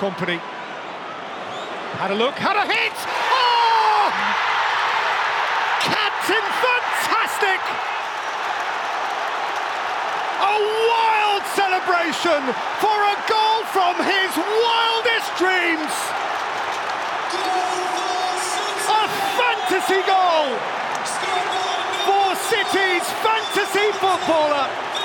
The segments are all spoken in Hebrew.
company. Had a look, had a hit! Oh! Captain fantastic! A wild celebration for a goal from his wildest dreams! A fantasy goal for City's fantasy footballer!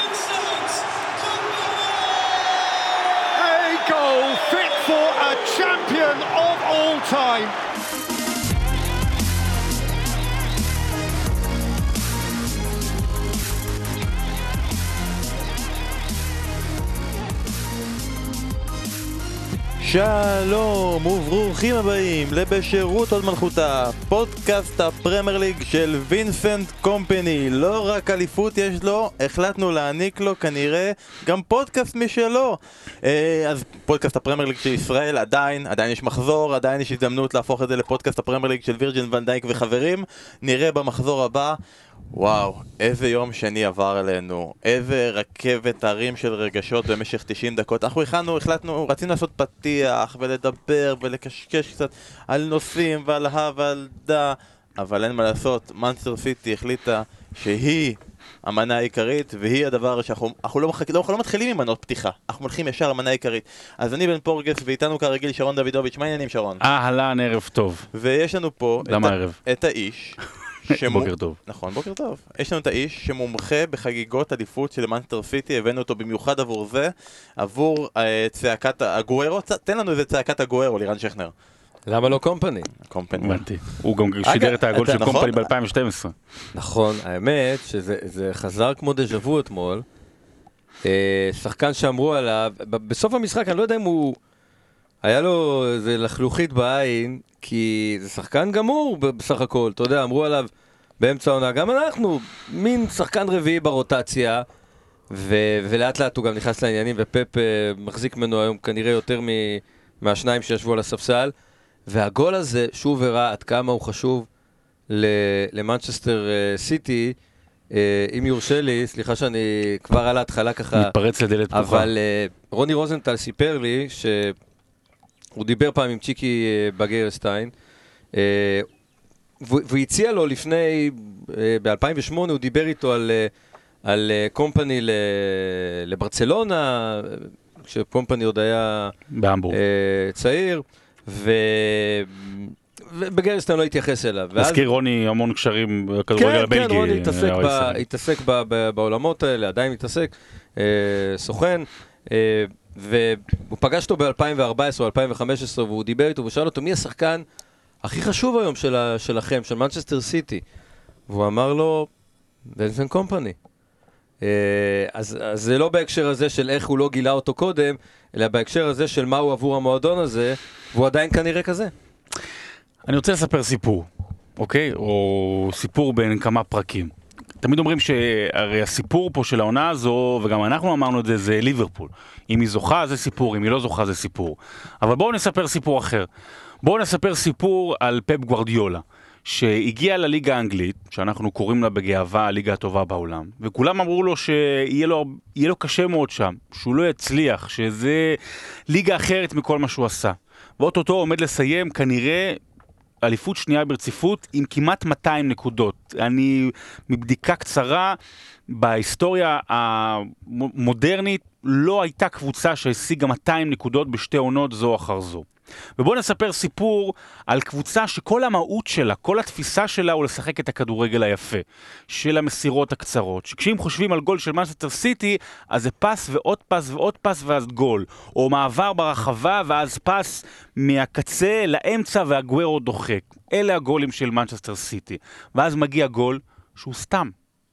Champion of all time! שלום וברוכים הבאים לבשירות עוד מלכותה, פודקאסט הפרמייר ליג של וינסנט קומפני. לא רק אליפות יש לו, החלטנו להעניק לו כנראה גם פודקאסט משלו. אה, אז פודקאסט הפרמייר ליג של ישראל עדיין, עדיין יש מחזור, עדיין יש הזדמנות להפוך את זה לפודקאסט הפרמייר ליג של וירג'יל ואן דייק וחברים. נראה במחזור הבא. וואו, איזה יום שני עבר עלינו, איזה רכבת הרים של רגשות במשך 90 דקות. אנחנו הלכנו, החלטנו, רצינו לעשות פתיח ולדבר ולקשקש קצת על נושאים ועל הא ועל דא, אבל אין מה לעשות, מנצ'סטר סיטי החליטה שהיא המנה העיקרית והיא הדבר שאנחנו אנחנו לא, מחק, לא, אנחנו לא מתחילים עם מנות פתיחה, אנחנו הולכים ישר למנה העיקרית. אז אני בן פורגס ואיתנו כרגיל שרון דוידוביץ', מה העניינים שרון? אהלן, ערב טוב. ויש לנו פה את, ה-? את האיש שמו- בוקר טוב. נכון, בוקר טוב. יש לנו את האיש שמומחה בחגיגות אליפות של מנסטר סיטי, הבאנו אותו במיוחד עבור זה, עבור אה, צעקת הגוארו, צ... תן לנו איזה צעקת הגוארו, לירן שכנר. למה לא קומפני? קומפני. הבנתי. הוא גם שידר את הגול של נכון. קומפני ב-2012. נכון, האמת שזה זה חזר כמו דז'ה וו אתמול. אה, שחקן שאמרו עליו, ב- בסוף המשחק, אני לא יודע אם הוא... היה לו איזה לחלוכית בעין, כי זה שחקן גמור בסך הכל, אתה יודע, אמרו עליו באמצע העונה, גם אנחנו, מין שחקן רביעי ברוטציה, ו- ולאט לאט הוא גם נכנס לעניינים, ופפ אה, מחזיק ממנו היום כנראה יותר מ- מהשניים שישבו על הספסל, והגול הזה שוב הראה עד כמה הוא חשוב ל- למנצ'סטר אה, סיטי, אה, אם יורשה לי, סליחה שאני כבר על ההתחלה ככה, מתפרץ לדלת פתוחה. אבל רוני רוזנטל סיפר לי שהוא דיבר פעם עם צ'יקי אה, בגרסטיין, אה, הציע לו לפני, ב-2008 הוא דיבר איתו על, אה, על אה, קומפני לברצלונה, אה, כשקומפני עוד היה בהמבורג. אה, צעיר, ו... ובגרסטיין לא התייחס אליו. מזכיר רוני המון קשרים בכדורגל כן, הבלגי. כן, רוני התעסק, אה, בעולמות האלה, עדיין מתעסק, אה, סוכן, אה, והוא פגש אותו ב-2014 או 2015, והוא דיבר איתו, והוא שאל אותו, מי השחקן הכי חשוב היום של, ה, שלכם, של מנצ'סטר סיטי? והוא אמר לו, וינסן קומפני. אה, אז, אז זה לא בהקשר הזה של איך הוא לא גילה אותו קודם, אלא בהקשר הזה של מה הוא עבור המועדון הזה, והוא עדיין כנראה כזה. אני רוצה לספר סיפור, אוקיי? או סיפור בין כמה פרקים. תמיד אומרים שהרי הסיפור פה של העונה הזו, וגם אנחנו אמרנו את זה, זה ליברפול. אם היא זוכה זה סיפור, אם היא לא זוכה זה סיפור. אבל בואו נספר סיפור אחר. בואו נספר סיפור על פפ גוורדיולה, שהגיע לליגה האנגלית, שאנחנו קוראים לה בגאווה הליגה הטובה בעולם, וכולם אמרו לו שיהיה לו, לו קשה מאוד שם, שהוא לא יצליח, שזה ליגה אחרת מכל מה שהוא עשה. ואו-טו-טו עומד לסיים כנראה אליפות שנייה ברציפות עם כמעט 200 נקודות. אני, מבדיקה קצרה, בהיסטוריה המודרנית לא הייתה קבוצה שהשיגה 200 נקודות בשתי עונות זו אחר זו. ובואו נספר סיפור על קבוצה שכל המהות שלה, כל התפיסה שלה הוא לשחק את הכדורגל היפה, של המסירות הקצרות, שכשאם חושבים על גול של מנסטר סיטי, אז זה פס ועוד פס ועוד פס ואז גול, או מעבר ברחבה ואז פס מהקצה לאמצע והגוורו דוחק. אלה הגולים של מנצ'סטר סיטי. ואז מגיע גול שהוא סתם,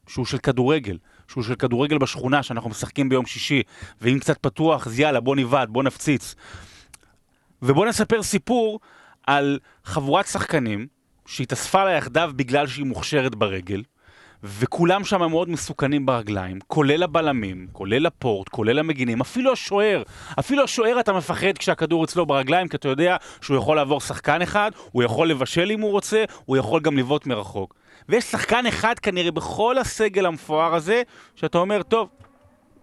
שהוא של כדורגל. שהוא של כדורגל בשכונה שאנחנו משחקים ביום שישי, ואם קצת פתוח, אז יאללה, בוא נבעט, בוא נפציץ. ובוא נספר סיפור על חבורת שחקנים שהתאספה לה יחדיו בגלל שהיא מוכשרת ברגל, וכולם שם מאוד מסוכנים ברגליים, כולל הבלמים, כולל הפורט, כולל המגינים, אפילו השוער. אפילו השוער אתה מפחד כשהכדור אצלו ברגליים, כי אתה יודע שהוא יכול לעבור שחקן אחד, הוא יכול לבשל אם הוא רוצה, הוא יכול גם לבעוט מרחוק. ויש שחקן אחד כנראה בכל הסגל המפואר הזה, שאתה אומר, טוב,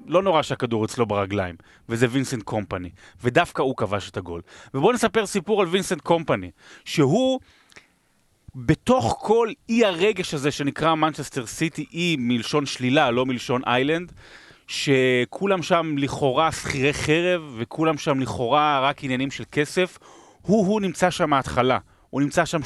לא נורא שהכדור אצלו ברגליים, וזה וינסנט קומפני, ודווקא הוא כבש את הגול. ובואו נספר סיפור על וינסנט קומפני, שהוא... בתוך כל אי הרגש הזה שנקרא מנצ'סטר סיטי, אי מלשון שלילה, לא מלשון איילנד, שכולם שם לכאורה שכירי חרב, וכולם שם לכאורה רק עניינים של כסף, הוא-הוא נמצא שם מההתחלה. הוא נמצא שם.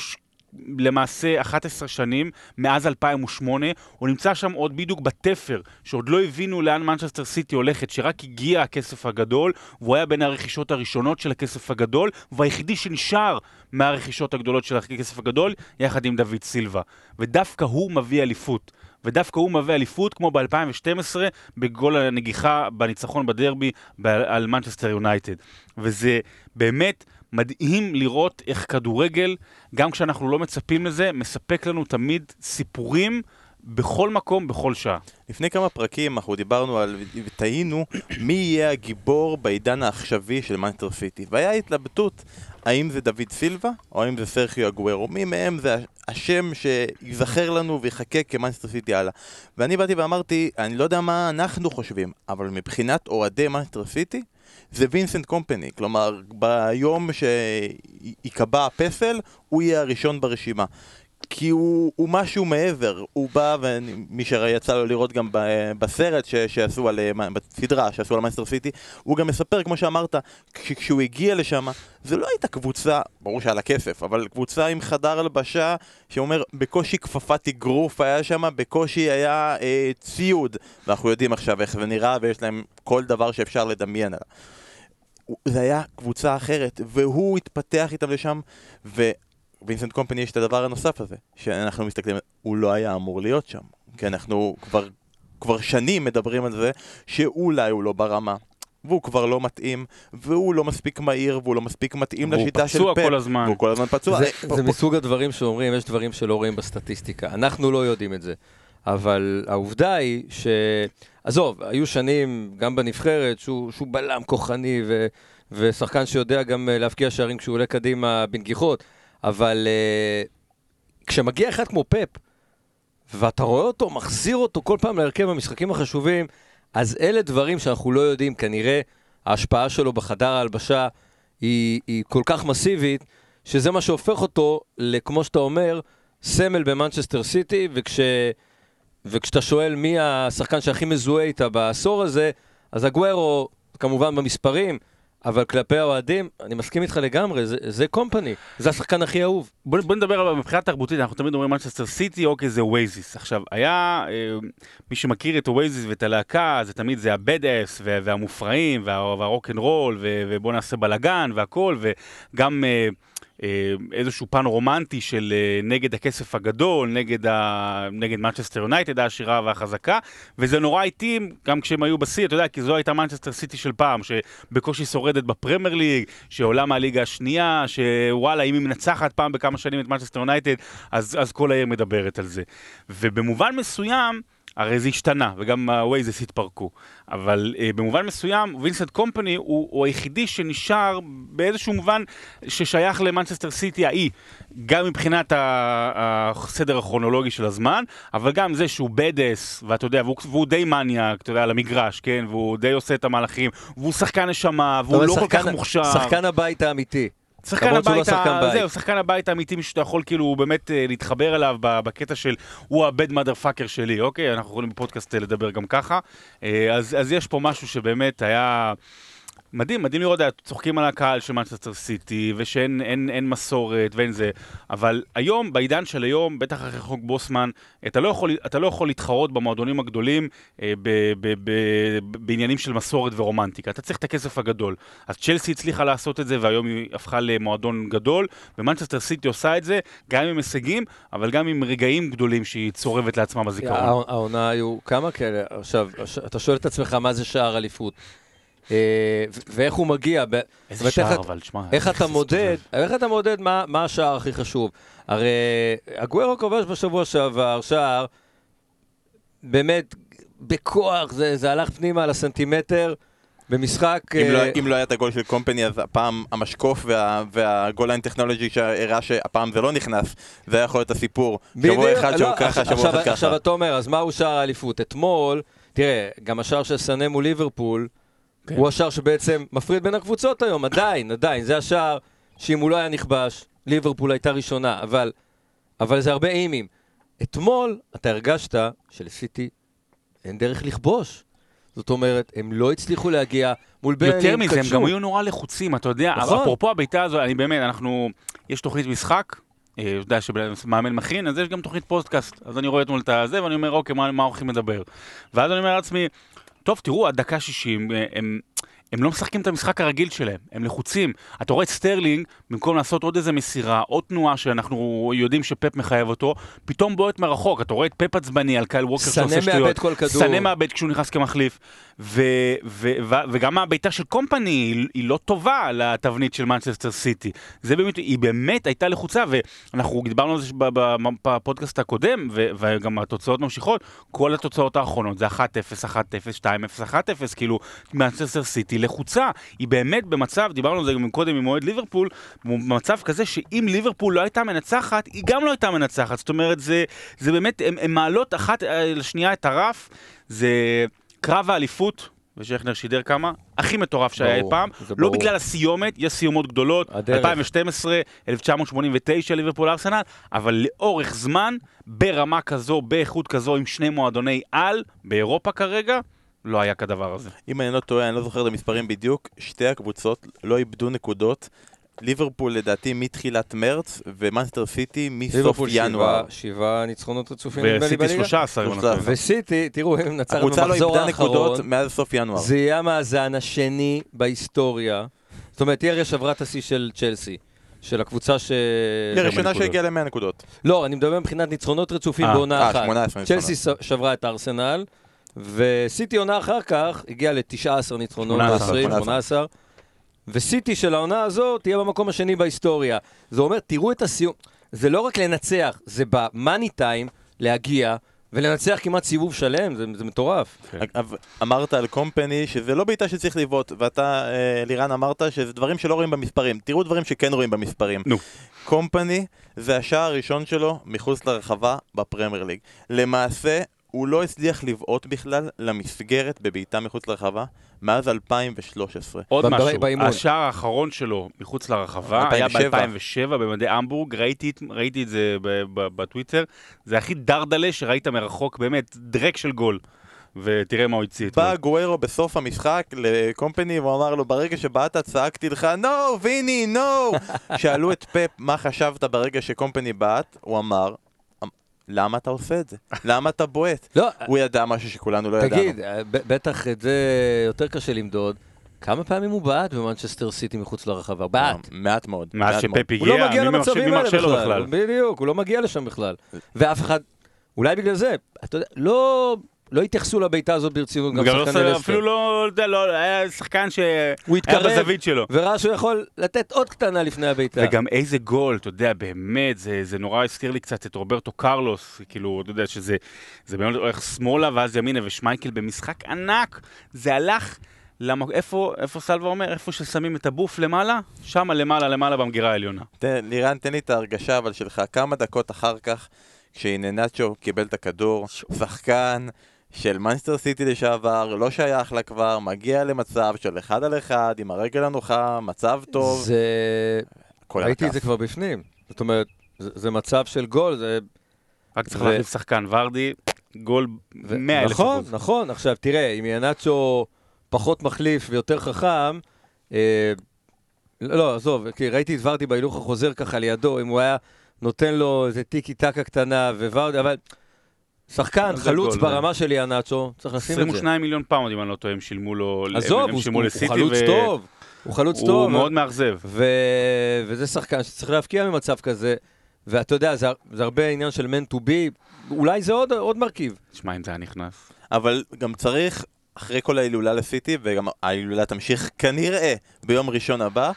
למעשה 11 שנים, מאז 2008, הוא נמצא שם עוד בדיוק בתפר, שעוד לא הבינו לאן מנצ'סטר סיטי הולכת, שרק הגיע הכסף הגדול, והוא היה בין הרכישות הראשונות של הכסף הגדול, והיחידי שנשאר מהרכישות הגדולות של הכסף הגדול, יחד עם דוד סילבה. ודווקא הוא מביא אליפות. ודווקא הוא מביא אליפות כמו ב-2012 בגול הנגיחה בניצחון בדרבי על מנצ'סטר יונייטד. וזה באמת מדהים לראות איך כדורגל, גם כשאנחנו לא מצפים לזה, מספק לנו תמיד סיפורים בכל מקום, בכל שעה. לפני כמה פרקים אנחנו דיברנו על, ותהינו מי יהיה הגיבור בעידן העכשווי של מנטר סיטי. והיה התלבטות האם זה דוד סילבה או האם זה סרחיו אגוורו. מי מהם זה השם שיזכר לנו ויחכה כמנטר סיטי הלאה. ואני באתי ואמרתי, אני לא יודע מה אנחנו חושבים, אבל מבחינת אוהדי מנטר סיטי, זה וינסנט קומפני, כלומר ביום שייקבע הפסל הוא יהיה הראשון ברשימה כי הוא, הוא משהו מעבר, הוא בא, ומי שיצא לו לראות גם בסרט ש, שעשו על, בסדרה שעשו על מייסטר סיטי, הוא גם מספר, כמו שאמרת, כשהוא הגיע לשם, זה לא הייתה קבוצה, ברור שהיה לה כסף, אבל קבוצה עם חדר הלבשה, שאומר, בקושי כפפת אגרוף היה שם, בקושי היה אה, ציוד, ואנחנו יודעים עכשיו איך זה נראה, ויש להם כל דבר שאפשר לדמיין עליו. זה היה קבוצה אחרת, והוא התפתח איתם לשם, ו... וינסנט קומפני יש את הדבר הנוסף הזה, שאנחנו מסתכלים, הוא לא היה אמור להיות שם, כי אנחנו כבר, כבר שנים מדברים על זה שאולי הוא לא ברמה. והוא כבר לא מתאים, והוא לא מספיק מהיר, והוא לא מספיק מתאים לשיטה של פאפ. והוא פצוע כל הזמן. והוא כל הזמן פצוע. זה, פה, זה פה. מסוג הדברים שאומרים, יש דברים שלא רואים בסטטיסטיקה. אנחנו לא יודעים את זה. אבל העובדה היא ש... עזוב, היו שנים, גם בנבחרת, שהוא, שהוא בלם כוחני ו... ושחקן שיודע גם להבקיע שערים כשהוא עולה קדימה בנגיחות. אבל uh, כשמגיע אחד כמו פפ, ואתה רואה אותו, מחזיר אותו כל פעם להרכב במשחקים החשובים, אז אלה דברים שאנחנו לא יודעים, כנראה ההשפעה שלו בחדר ההלבשה היא, היא כל כך מסיבית, שזה מה שהופך אותו, לכמו שאתה אומר, סמל במנצ'סטר סיטי, וכש, וכשאתה שואל מי השחקן שהכי מזוהה איתה בעשור הזה, אז אגוורו, כמובן במספרים, אבל כלפי האוהדים, אני מסכים איתך לגמרי, זה, זה קומפני, זה השחקן הכי אהוב. בוא, בוא נדבר אבל מבחינה תרבותית, אנחנו תמיד אומרים מנצ'סטר סיטי, אוקיי, זה אואזיס. עכשיו, היה, אה, מי שמכיר את אואזיס ואת הלהקה, זה תמיד זה ה bad ass והמופרעים והרוק אנד רול, ובוא נעשה בלאגן והכל, וגם... אה, איזשהו פן רומנטי של אה, נגד הכסף הגדול, נגד, ה... נגד מנצ'סטר יונייטד העשירה והחזקה, וזה נורא התאים גם כשהם היו בשיא, אתה יודע, כי זו הייתה מנצ'סטר סיטי של פעם, שבקושי שורדת בפרמייר ליג, שעולה מהליגה השנייה, שוואלה, אם היא מנצחת פעם בכמה שנים את מנצ'סטר יונייטד, אז, אז כל העיר מדברת על זה. ובמובן מסוים, הרי זה השתנה, וגם ה-Waze התפרקו. אבל אה, במובן מסוים, וינסנט קומפני הוא, הוא היחידי שנשאר באיזשהו מובן ששייך למנצ'סטר סיטי ההיא. גם מבחינת הסדר הכרונולוגי של הזמן, אבל גם זה שהוא badass, ואתה יודע, והוא, והוא די מניאק, אתה יודע, על המגרש, כן? והוא די עושה את המהלכים, והוא שחקן נשמה, והוא לא שחקן, כל כך מוכשר. שחקן הבית האמיתי. שחקן הבית, לא זהו, שחקן הבית האמיתי שאתה יכול כאילו באמת אה, להתחבר אליו בקטע של הוא ה bad motherfucker שלי, אוקיי? אנחנו יכולים בפודקאסט לדבר גם ככה. אה, אז, אז יש פה משהו שבאמת היה... מדהים, מדהים לראות, צוחקים על הקהל של מנצ'סטר סיטי, ושאין אין, אין מסורת ואין זה, אבל היום, בעידן של היום, בטח אחרי חוק בוסמן, אתה לא יכול, אתה לא יכול להתחרות במועדונים הגדולים אה, ב, ב, ב, ב, בעניינים של מסורת ורומנטיקה, אתה צריך את הכסף הגדול. אז צ'לסי הצליחה לעשות את זה, והיום היא הפכה למועדון גדול, ומנצ'סטר סיטי עושה את זה, גם עם הישגים, אבל גם עם רגעים גדולים שהיא צורבת לעצמה בזיכרון. העונה היו כמה כאלה, עכשיו, אתה שואל את עצמך מה זה שער אליפות. אה, ואיך הוא מגיע. איזה שער אבל, שמע. איך אתה מודד, איך אתה מודד מה השער הכי חשוב? הרי הגוורו כובש בשבוע שעבר שער, באמת, בכוח, זה, זה הלך פנימה על הסנטימטר. במשחק... אם, לא, אה, אם לא היה את הגול של קומפני, אז הפעם המשקוף וה, והגול ליין טכנולוגי שהראה שהפעם זה לא נכנס, זה היה יכול להיות הסיפור. שבוע אחד שהוא לא, ככה, שבוע אחד ככה. עכשיו אתה אומר, אז מהו שער האליפות? אתמול... תראה, גם השער של סנה מול ליברפול, כן. הוא השער שבעצם מפריד בין הקבוצות היום, עדיין, עדיין. זה השער שאם הוא לא היה נכבש, ליברפול הייתה ראשונה, אבל, אבל זה הרבה אימים. אתמול אתה הרגשת שלסיטי אין דרך לכבוש. זאת אומרת, הם לא הצליחו להגיע מול ברני, יותר מזה, הם. גם היו נורא לחוצים, אתה יודע, נכון. אפרופו הבעיטה הזו, אני באמת, אנחנו, יש תוכנית משחק, אה, אתה יודע שמאמן מכין, אז יש גם תוכנית פודקאסט, אז אני רואה אתמול את הזה, ואני אומר, אוקיי, מה, מה הולכים לדבר? ואז אני אומר לעצמי, טוב, תראו, עד דקה 60, אה, הם... הם לא משחקים את המשחק הרגיל שלהם, הם לחוצים. אתה רואה את סטרלינג, במקום לעשות עוד איזה מסירה, עוד תנועה שאנחנו יודעים שפפ מחייב אותו, פתאום בועט מרחוק. אתה רואה את פפ עצבני על קייל ווקר סנה שעושה שטויות. מאבד כל כדור. סנה מאבד כשהוא נכנס כמחליף. ו- ו- ו- וגם הבעיטה של קומפני היא, היא לא טובה לתבנית של מנצ'סטר סיטי. זה באמת, היא באמת הייתה לחוצה, ואנחנו דיברנו על זה בפודקאסט הקודם, ו- וגם התוצאות ממשיכות, כל התוצאות האחרונות זה 1-0, 1-0, 2-0, 1-0, כאילו מנצ'סטר סיטי לחוצה. היא באמת במצב, דיברנו על זה גם קודם עם אוהד ליברפול, במצב כזה שאם ליברפול לא הייתה מנצחת, היא גם לא הייתה מנצחת. זאת אומרת, זה, זה באמת, הן מעלות אחת לשנייה את הרף, זה קרב האליפות. ושכנר שידר כמה, הכי מטורף שהיה אי פעם, לא ברור. בגלל הסיומת, יש סיומות גדולות, הדרך. 2012, 1989, ליברפול ארסנל, אבל לאורך זמן, ברמה כזו, באיכות כזו, עם שני מועדוני על, באירופה כרגע, לא היה כדבר הזה. אם אני לא טועה, אני לא זוכר את המספרים בדיוק, שתי הקבוצות לא איבדו נקודות. ליברפול לדעתי מתחילת מרץ, ומאנסטר סיטי מסוף ליברפול ינואר. שבעה, שבעה ניצחונות רצופים נדמה לי בליגה. 13, אם אני לא שלושה. וסיטי, תראו, הם נצחנו הקבוצה לא במחזור איבדה נקודות האחרון. מאז סוף ינואר. זה יהיה המאזן השני בהיסטוריה. זאת אומרת, היא הרי שברה את השיא של צ'לסי. של הקבוצה ש... היא הראשונה. שהגיעה ל-100 נקודות. לא, אני מדבר מבחינת ניצחונות רצופים אה, בעונה אה, אחת. 18 צ'לסי שברה את ארסנל, וסיטי עונה אחר כך הגיעה ל-19 ניצחונות, 18, 20, 18. 18. וסיטי של העונה הזו תהיה במקום השני בהיסטוריה. זה אומר, תראו את הסיום. זה לא רק לנצח, זה במאני טיים להגיע ולנצח כמעט סיבוב שלם, זה, זה מטורף. אגב, אמרת על קומפני שזה לא בעיטה שצריך לבעוט, ואתה, אה, לירן, אמרת שזה דברים שלא רואים במספרים. תראו דברים שכן רואים במספרים. נו. קומפני זה השער הראשון שלו מחוץ לרחבה בפרמייר ליג. למעשה, הוא לא הצליח לבעוט בכלל למסגרת בבעיטה מחוץ לרחבה מאז 2013. עוד משהו, באימון. השער האחרון שלו מחוץ לרחבה היה 2007. ב-2007 במדי המבורג, ראיתי, ראיתי את זה ב- ב- בטוויטר, זה הכי דרדלה שראית מרחוק, באמת, דרק של גול. ותראה מה הוא הוציא אתמול. בא גוורו בסוף המשחק לקומפני והוא אמר לו ברגע שבאת צעקתי לך נו ויני נו שאלו את פפ מה חשבת ברגע שקומפני בעט הוא אמר "אמ, למה אתה עושה את זה? למה אתה בועט? לא, הוא ידע משהו שכולנו לא ידענו. תגיד, אה, בטח את זה יותר קשה למדוד. כמה פעמים הוא בעט במנצ'סטר סיטי מחוץ לרחבה? בעט. מעט מאוד. מאז מעט מאוד. שפפ הוא לא הגיע, מגיע למצבים האלה מרשה לו בכלל. בכלל? בדיוק, הוא לא מגיע לשם בכלל. ואף אחד, אולי בגלל זה, אתה יודע, לא... לא התייחסו לבעיטה הזאת ברצינות, גם לא שחקני עושה- לסטר. אפילו לא, אתה לא, היה שחקן שהיה בזווית שלו. וראה שהוא יכול לתת עוד קטנה לפני הבעיטה. וגם איזה גול, אתה יודע, באמת, זה, זה נורא הזכיר לי קצת את רוברטו קרלוס, כאילו, אתה יודע שזה זה באמת הולך שמאלה ואז ימינה, ושמייקל במשחק ענק, זה הלך, למק... איפה, איפה סלווה אומר? איפה ששמים את הבוף למעלה? שמה למעלה, למעלה במגירה העליונה. תן, לירן, תן לי את ההרגשה אבל שלך כמה דקות אחר כך, כשאיננצ'ו קיבל את הכדור, שחקן של מנסטר סיטי לשעבר, לא שייך לה כבר, מגיע למצב של אחד על אחד, עם הרגל הנוחה, מצב טוב, זה... ראיתי את. זה כבר בפנים. זאת אומרת, זה, זה מצב של גול, זה... רק צריך ו- להחליף שחקן, ורדי, גול ו- 100 אלף נכון, אחוז. נכון. עכשיו, תראה, אם ינאצ'ו פחות מחליף ויותר חכם, אה, לא, לא, עזוב, כי ראיתי את ורדי בהילוך החוזר ככה לידו, אם הוא היה נותן לו איזה טיקי טקה קטנה, וורדי, אבל שחקן, חלוץ ברמה של ינאצ'ו, צריך לשים את זה. 22 מיליון פאונד, אם אני לא טועה, הם שילמו לו, עזוב, הוא, הוא, הוא חלוץ טוב, הוא חלוץ הוא טוב. מאוד מאכזב. ו... וזה שחקן שצריך להבקיע ממצב כזה, ואתה יודע, זה, זה הרבה עניין של meant to be, אולי זה עוד, עוד מרכיב. תשמע, אם זה היה נכנס. אבל גם צריך, אחרי כל ההילולה לסיטי, וגם ההילולה תמשיך כנראה ביום ראשון הבא,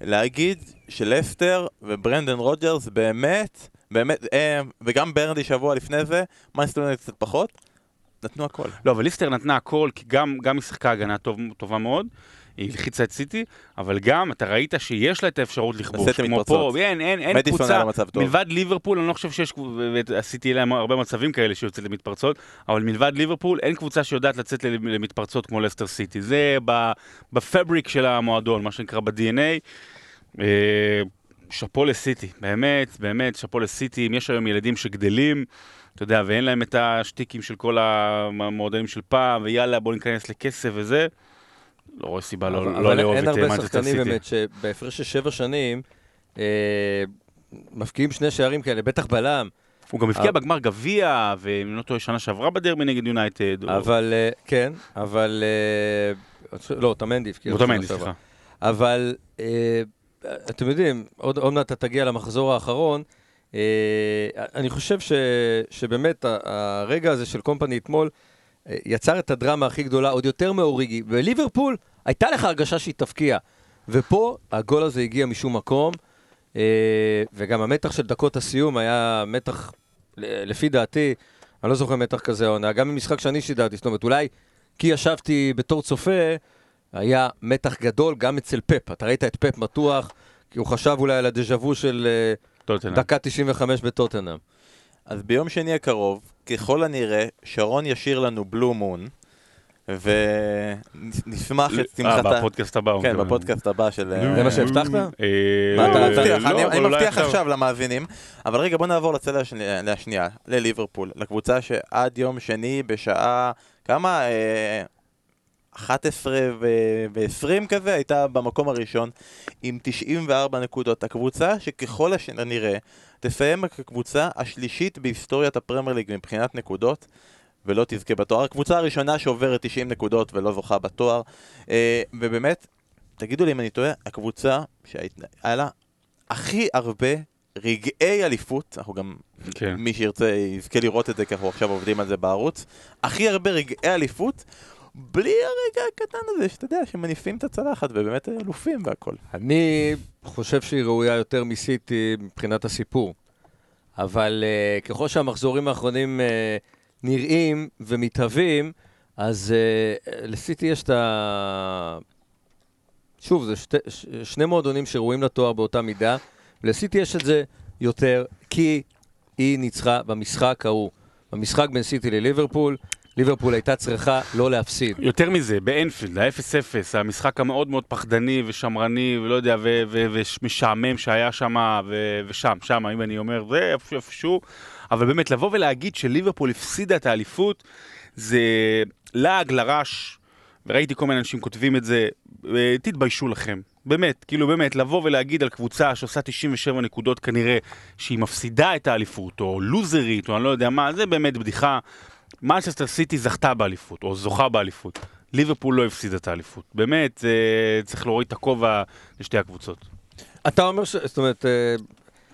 להגיד שלסטר וברנדן רוג'רס באמת, באמת, אה, וגם ברנלי שבוע לפני זה, מנצ'סטר קצת פחות, נתנו הכל. לא, אבל ליסטר נתנה הכל, כי גם, גם היא שיחקה הגנה טוב, טובה מאוד. היא הלחיצה את סיטי, אבל גם אתה ראית שיש לה את האפשרות לכבוש, כמו למתפרצות. פה, אין, אין, אין קבוצה. מלבד ליברפול, אני לא חושב שיש, ועשיתי להם הרבה מצבים כאלה שיוצאת למתפרצות, אבל מלבד ליברפול, אין קבוצה שיודעת לצאת למתפרצות כמו לסטר סיטי. זה בפבריק של המועדון, מה שנקרא ב-DNA. אה, שאפו לסיטי, באמת, באמת, שאפו לסיטי. אם יש היום ילדים שגדלים, אתה יודע, ואין להם את השטיקים של כל המועדונים של פעם, ויאללה, בוא ניכנס לכסף וזה, לא רואה סיבה לא, אבל- לא אבל לאהוב אין את הרבה מנצ'סטר שחקנים סיטי. באמת שבהפרש של שבע שנים אה, מפקיעים שני שערים כאלה, בטח בלם, הוא גם הבקיע אבל- בגמר גביע, ואם לא טועה, שנה שעברה בדרבי נגד יונייטד. אבל אה, כן, אבל... אה, לא, טמנדי הבקיע. בשנה שעברה. סליחה. אבל אה, אתם יודעים, עוד מעט אתה תגיע למחזור האחרון. אה, אני חושב ש, שבאמת הרגע הזה של קומפני אתמול אה, יצר את הדרמה הכי גדולה, עוד יותר מאוריגי. בליברפול הייתה לך הרגשה שהיא תפקיע, ופה הגול הזה הגיע משום מקום, אה, וגם המתח של דקות הסיום היה מתח, לפי דעתי, אני לא זוכר מתח כזה העונה, גם במשחק שאני שידרתי, זאת אומרת, אולי כי ישבתי בתור צופה, היה מתח גדול גם אצל פפ. אתה ראית את פפ מתוח, כי הוא חשב אולי על הדז'ה וו של אה, טוטנהאם. דקה 95 בטוטנאם. אז ביום שני הקרוב, ככל הנראה, שרון ישיר לנו בלו מון, ונשמח את אה, שמחתה. בפודקאסט הבא. כן. בפודקאסט הבא של... זה מה שהבטחת? אה, מה אתה לא, מבטיח? אני- מבטיח עכשיו למאזינים. אבל רגע, בוא נעבור לצלע השני- השנייה, לליברפול, לקבוצה שעד יום שני בשעה, כמה? אה, 11 ו-20 כזה, הייתה במקום הראשון עם 94 נקודות. הקבוצה שככל הנראה תסיים כקבוצה השלישית בהיסטוריית הפרמייר ליג מבחינת נקודות. ולא תזכה בתואר. הקבוצה הראשונה שעוברת 90 נקודות ולא זוכה בתואר. אה, ובאמת, תגידו לי אם אני טועה, הקבוצה שהיה לה הכי הרבה רגעי אליפות, אנחנו גם, כן. מי שירצה יזכה לראות את זה, כי אנחנו עכשיו עובדים על זה בערוץ, הכי הרבה רגעי אליפות, בלי הרגע הקטן הזה, שאתה יודע, שמניפים את הצלחת, ובאמת אלופים והכל. אני חושב שהיא ראויה יותר מסיטי מבחינת הסיפור. אבל uh, ככל שהמחזורים האחרונים uh, נראים ומתהווים, אז uh, לסיטי יש את ה... שוב, זה שתי, ש, שני מועדונים שראויים לתואר באותה מידה, ולסיטי יש את זה יותר, כי היא ניצחה במשחק ההוא. במשחק בין סיטי לליברפול, ליברפול הייתה צריכה לא להפסיד. יותר מזה, באנפילד, ה-0-0, המשחק המאוד מאוד פחדני ושמרני, ולא יודע, ומשעמם שהיה שם, ושם, שם, אם אני אומר, זה איפשהו, איפשהו, אבל באמת, לבוא ולהגיד שליברפול הפסידה את האליפות, זה לעג לרש, וראיתי כל מיני אנשים כותבים את זה, אה, תתביישו לכם. באמת, כאילו באמת, לבוא ולהגיד על קבוצה שעושה 97 נקודות כנראה, שהיא מפסידה את האליפות, או לוזרית, או אני לא יודע מה, זה באמת בדיחה. מנצ'סטר סיטי זכתה באליפות, או זוכה באליפות. ליברפול לא הפסידה את האליפות. באמת, אה, צריך להוריד את הכובע לשתי הקבוצות. אתה אומר ש... זאת אומרת, אה,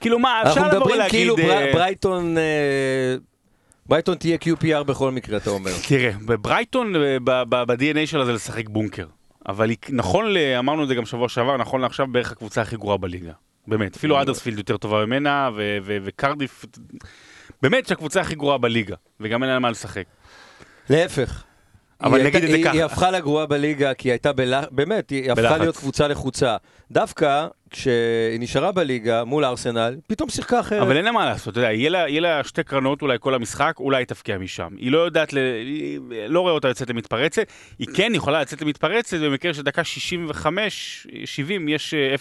כאילו מה, אפשר אנחנו לבוא מדברים ולהגיד... כאילו בר- אה, ברייטון... אה, ברייטון תהיה QPR בכל מקרה, אתה אומר. תראה, בברייטון, אה, ב-DNA שלה זה לשחק בונקר. אבל נכון, אמרנו את זה גם שבוע שעבר, נכון לעכשיו בערך הקבוצה הכי גרועה בליגה. באמת, אפילו אדרספילד יותר טובה ממנה, וקרדיף... באמת שהקבוצה הכי גרועה בליגה, וגם אין לה מה לשחק. להפך. אבל נגיד את זה ככה. היא הפכה לגרועה בליגה, כי היא הייתה בלח... באמת, היא הפכה בלחץ. להיות קבוצה לחוצה. דווקא כשהיא נשארה בליגה מול ארסנל, פתאום שיחקה אחרת. אבל אין לה מה לעשות, אתה יודע, יהיה לה, יהיה לה שתי קרנות אולי כל המשחק, אולי היא תפקיע משם. היא לא יודעת, ל... היא לא רואה אותה יוצאת למתפרצת, היא כן יכולה לצאת למתפרצת במקרה של דקה 65-70 יש אה, 0-0.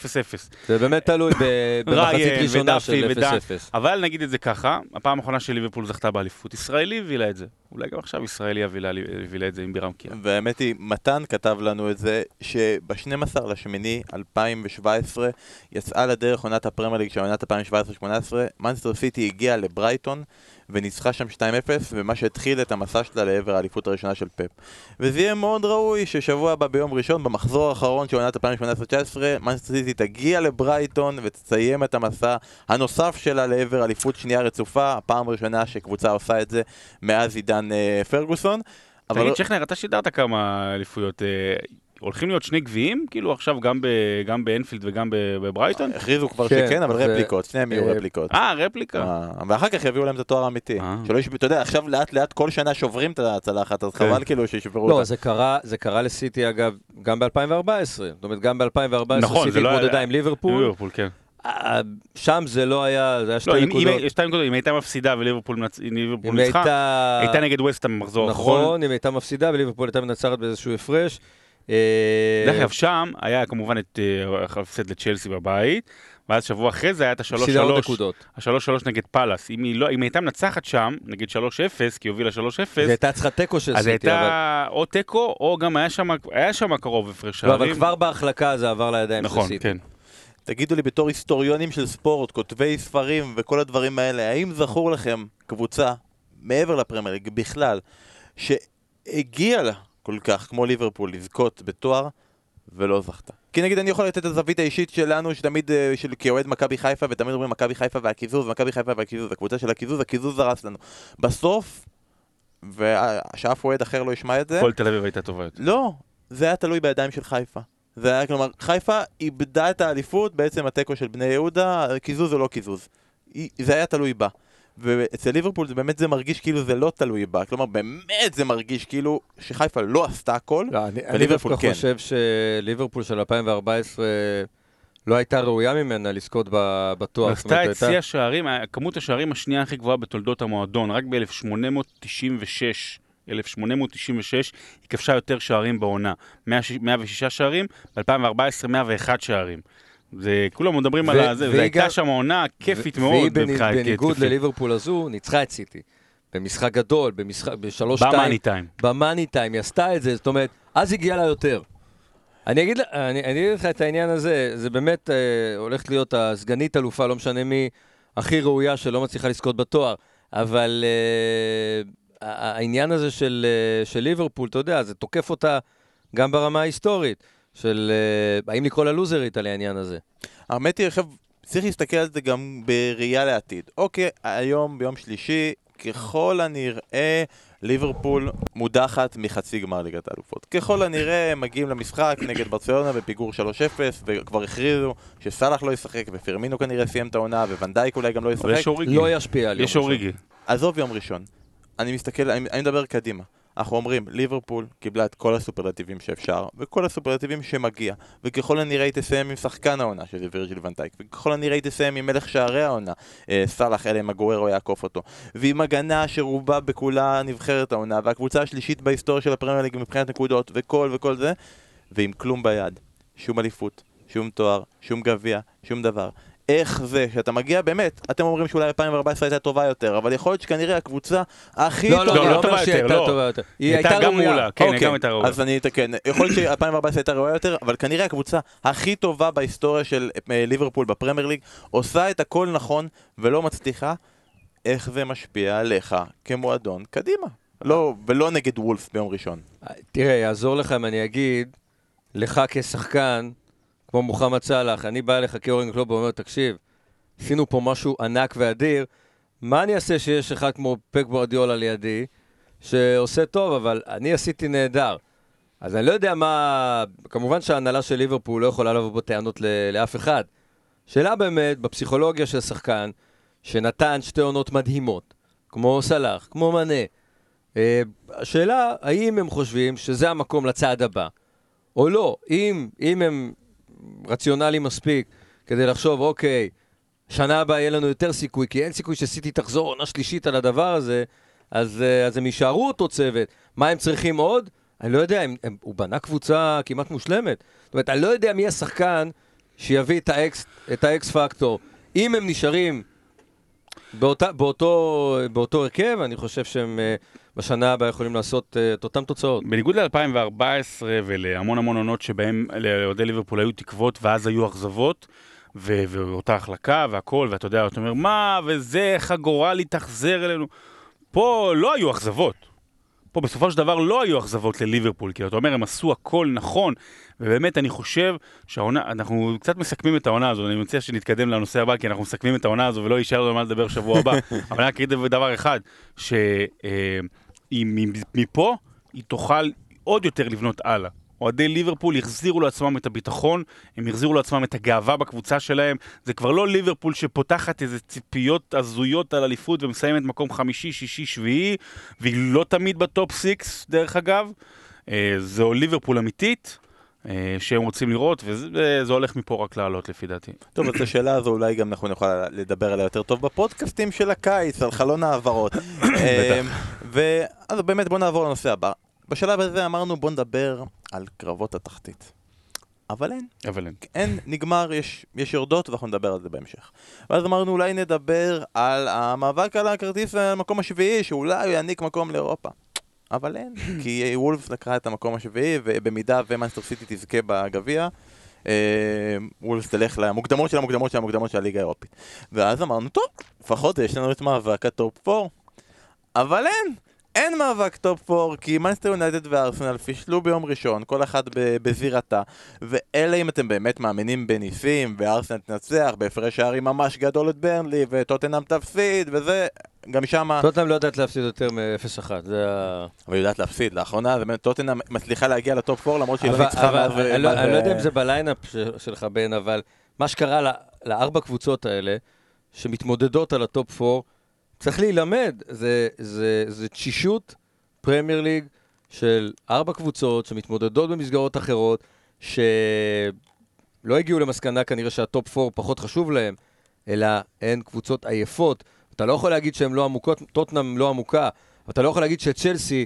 זה באמת תלוי במחצית ראשונה של ודן. 0-0. אבל נגיד את זה ככה, הפעם האחרונה שליברפול זכתה באליפות, ישראלי הביא לה את זה. אולי גם עכשיו ישראלי יביא לה, את זה עם בירם קיאן. והאמת היא, מתן כתב לנו את זה, שב-12 לשמיני 2017 יצאה לדרך עונת הפרמייר ליג של עונת 2017-2018, מנסטר סיטי הגיעה לברייטון וניצחה שם 2-0, ומה שהתחיל את המסע שלה לעבר האליפות הראשונה של פפ. וזה יהיה מאוד ראוי ששבוע הבא ביום ראשון, במחזור האחרון של עונת 2018-2019, מנסטר סיטי תגיע לברייטון ותסיים את המסע הנוסף שלה לעבר אליפות שנייה רצופה, הפעם הראשונה שקבוצה עושה את זה מאז עידן אה, פרגוסון. אבל תגיד, שכנר, אתה שידרת כמה אליפויות. אה, הולכים להיות שני גביעים, כאילו עכשיו גם, ב, גם באנפילד וגם ב- בברייטון? הכריזו כבר כן, שכן, אבל רפליקות, שניהם יהיו אה, רפליקות. אה, רפליקה. אה, ואחר כך יביאו להם את התואר האמיתי. אה. שלא ישב... אתה יודע, עכשיו לאט לאט כל שנה שוברים את הצלחת, אז כן. חבל כאילו שישברו לא, אותה. זה קרה, זה קרה לסיטי אגב, גם ב-2014. זאת אומרת, גם ב-2014 נכון, סיטי לא התמודדה עם ליברפול. ליברפול, כן. שם זה לא היה, זה היה לא, שתי אם, אם, נקודות. נקודות, אם הייתה מפסידה וליברפול ניצחה, הייתה... הייתה נגד ווסטהאם במחזור האחרון. נכון, אם הייתה מפסידה וליברפול הייתה מנצחת באיזשהו הפרש. אה, דרך אגב, שם היה כמובן את אה, ההפסד לצ'לסי בבית, ואז שבוע אחרי זה היה את השלוש שלוש, נקודות. השלוש שלוש נגד פאלאס. אם היא לא- אם היא הייתה מנצחת שם, נגיד 3-0, כי היא הובילה 3-0, זה הייתה צריכה תיקו של אז סיטי, אבל... הייתה או תיקו, או גם היה שם, היה שם קרוב הפרש לא, שערים. אבל כבר בהחלקה זה עבר לידיים של נכון, סיטי. כן. תגידו לי בתור היסטוריונים של ספורט, כותבי ספרים וכל הדברים האלה, האם זכור לכם קבוצה, מעבר לפרמייר ליג בכלל, שהגיעה לה כל כך, כמו ליברפול, לזכות בתואר ולא זכתה? כי נגיד אני יכול לתת את הזווית האישית שלנו, שתמיד, אה, של כאוהד מכבי חיפה, ותמיד אומרים מכבי חיפה והקיזוז, מכבי חיפה והקיזוז, הקבוצה של הקיזוז, הקיזוז הרס לנו. בסוף, ושאף אוהד אחר לא ישמע את זה, כל תל אביב הייתה טובה יותר. לא, זה היה תלוי בידיים של חיפה. זה היה, כלומר, חיפה איבדה את האליפות, בעצם התיקו של בני יהודה, קיזוז או לא קיזוז. זה היה תלוי בה. ואצל ליברפול זה באמת זה מרגיש כאילו זה לא תלוי בה. כלומר, באמת זה מרגיש כאילו שחיפה לא עשתה הכל. לא, אני, אני וליברפול דווקא כן. חושב שליברפול של 2014 לא הייתה ראויה ממנה לזכות בתואר. עשתה את שיא השערים, כמות השערים השנייה הכי גבוהה בתולדות המועדון, רק ב-1896. 1896 היא כבשה יותר שערים בעונה, 106 שערים, ב-2014 101 שערים. זה, כולם מדברים על הזה, זו הייתה שם עונה כיפית ו- מאוד. והיא מבחינה בניגוד. לליברפול הזו, ניצחה את סיטי. במשחק גדול, במשחק, בשלוש במאני שתיים. טיים. במאני טיים, היא עשתה את זה, זאת אומרת, אז הגיע לה יותר. אני אגיד, אני, אני אגיד לך את העניין הזה, זה באמת אה, הולכת להיות הסגנית אלופה, לא משנה מי, הכי ראויה שלא מצליחה לזכות בתואר, אבל אה, העניין הזה של, אה, של ליברפול, אתה יודע, זה תוקף אותה גם ברמה ההיסטורית, של אה, האם לקרוא לה לוזרית על העניין הזה. האמת היא, עכשיו, צריך להסתכל על זה גם בראייה לעתיד. אוקיי, היום, ביום שלישי, ככל הנראה, ליברפול מודחת מחצי גמר ליגת האלופות. ככל הנראה, הם מגיעים למשחק נגד ברצלונה בפיגור 3-0, וכבר הכריזו שסאלח לא ישחק, ופרמינו כנראה סיים את העונה, וונדייק אולי גם לא אבל ישחק. יש אוריגי. לא ישפיע על יום יש ראשון. אוריגי. עזוב יום ראשון. אני מסתכל, אני, אני מדבר קדימה. אנחנו אומרים, ליברפול קיבלה את כל הסופרלטיבים שאפשר, וכל הסופרלטיבים שמגיע, וככל הנראה היא תסיים עם שחקן העונה, שזה וירג'יל ונטייק, וככל הנראה היא תסיים עם מלך שערי העונה, אה, סאלח, אלא אם הגוררו יעקוף אותו, ועם הגנה שרובה בכולה נבחרת העונה, והקבוצה השלישית בהיסטוריה של הפרמייר ליג מבחינת נקודות, וכל וכל זה, ועם כלום ביד. שום אליפות, שום תואר, שום גביע, שום דבר. איך זה שאתה מגיע באמת, אתם אומרים שאולי 2014 הייתה טובה יותר, אבל יכול להיות שכנראה הקבוצה הכי לא, טובה... לא, לא, אני לא לא אומר טובה יותר, לא. טובה יותר. היא היא הייתה הייתה גם. מעולה, כן, היא אוקיי, גם הייתה ראויה. אז אני אתקן. יכול להיות ש-2014 הייתה ראויה יותר, אבל כנראה הקבוצה הכי טובה בהיסטוריה של אה, ליברפול בפרמייר ליג עושה את הכל נכון ולא מצליחה. איך זה משפיע עליך כמועדון קדימה? לא, ולא נגד וולף ביום ראשון. תראה, יעזור לך אם אני אגיד, לך כשחקן, כמו מוחמד סאלח, אני בא אליך כאורן קלוב ואומר, תקשיב, עשינו פה משהו ענק ואדיר, מה אני אעשה שיש אחד כמו פק גוורדיולה לידי, שעושה טוב, אבל אני עשיתי נהדר. אז אני לא יודע מה... כמובן שההנהלה של ליברפול לא יכולה לבוא בטענות לאף אחד. שאלה באמת, בפסיכולוגיה של שחקן, שנתן שתי עונות מדהימות, כמו סלאח, כמו מנה, אה, השאלה, האם הם חושבים שזה המקום לצעד הבא, או לא. אם, אם הם רציונליים מספיק כדי לחשוב, אוקיי, שנה הבאה יהיה לנו יותר סיכוי, כי אין סיכוי שסיטי תחזור עונה שלישית על הדבר הזה, אז, אה, אז הם יישארו אותו צוות. מה הם צריכים עוד? אני לא יודע, הם, הם, הוא בנה קבוצה כמעט מושלמת. זאת אומרת, אני לא יודע מי השחקן שיביא את ה X, את ה X factor. אם הם נשארים באותה, באותו, באותו הרכב, אני חושב שהם אה, בשנה הבאה יכולים לעשות אה, את אותן תוצאות. בניגוד ל-2014 ולהמון המון עונות שבהם לאוהדי ליברפול היו תקוות ואז היו אכזבות, ו- ואותה החלקה והכל, ואתה יודע, אתה אומר, מה, וזה, איך הגורל יתאכזר אלינו. פה לא היו אכזבות. פה בסופו של דבר לא היו אכזבות לליברפול, כי אתה אומר, הם עשו הכל נכון, ובאמת אני חושב שהעונה, אנחנו קצת מסכמים את העונה הזו, אני מציע שנתקדם לנושא הבא, כי אנחנו מסכמים את העונה הזו ולא יישאר לנו מה לדבר שבוע הבא, אבל אני רק אגיד דבר אחד, שמפה היא תוכל עוד יותר לבנות הלאה. אוהדי ליברפול החזירו לעצמם את הביטחון, הם החזירו לעצמם את הגאווה בקבוצה שלהם. זה כבר לא ליברפול שפותחת איזה ציפיות הזויות על אליפות ומסיימת מקום חמישי, שישי, שביעי, והיא לא תמיד ב top six, דרך אגב. אה, זו ליברפול אמיתית. אה, שהם רוצים לראות, וזה זה הולך מפה רק לעלות לפי דעתי. טוב, אז השאלה הזו אולי גם אנחנו נוכל לדבר עליה יותר טוב בפודקאסטים של הקיץ, על חלון העברות. אה, ואז באמת בוא נעבור לנושא הבא. בשלב הזה אמרנו בוא נדבר על קרבות התחתית. אבל אין. אבל אין. אין, נגמר, יש, יש יורדות ואנחנו נדבר על זה בהמשך. ואז אמרנו אולי נדבר על המאבק על הכרטיס למקום השביעי, שאולי הוא יעניק מקום לאירופה. אבל אין, כי וולפס לקחה את המקום השביעי, ובמידה ומאנסטר סיטי תזכה בגביע, אה, וולפס תלך למוקדמות של המוקדמות של המוקדמות של הליגה האירופית. ואז אמרנו, טוב, לפחות יש לנו את מאבק ה top 4. אבל אין! אין מאבק top 4, כי מנצ'סטר יונייטד וארסנל פישלו ביום ראשון, כל אחד בזירתה, ואלה אם אתם באמת מאמינים בניסים, וארסנל תנצח בהפרש שערים ממש גדול את ברנלי, וטוטנאם תפסיד, וזה, גם שמה... טוטנאם לא יודעת להפסיד יותר מ-0-1, זה ה... אבל היא יודעת להפסיד, לאחרונה זה באמת טוטנאם מצליחה להגיע ל top 4 למרות שהיא לא ניצחה מאז... אני לא יודע אם זה ב lineup שלך בן, אבל מה שקרה לארבע קבוצות האלה, שמתמודדות על ה top 4, צריך להילמד, זה, זה, זה תשישות פרמייר ליג של ארבע קבוצות שמתמודדות במסגרות אחרות, שלא הגיעו למסקנה כנראה שה top 4 פחות חשוב להם, אלא הן קבוצות עייפות. אתה לא יכול להגיד שהן לא עמוקות, טוטנאם לא עמוקה, אתה לא יכול להגיד שצ'לסי,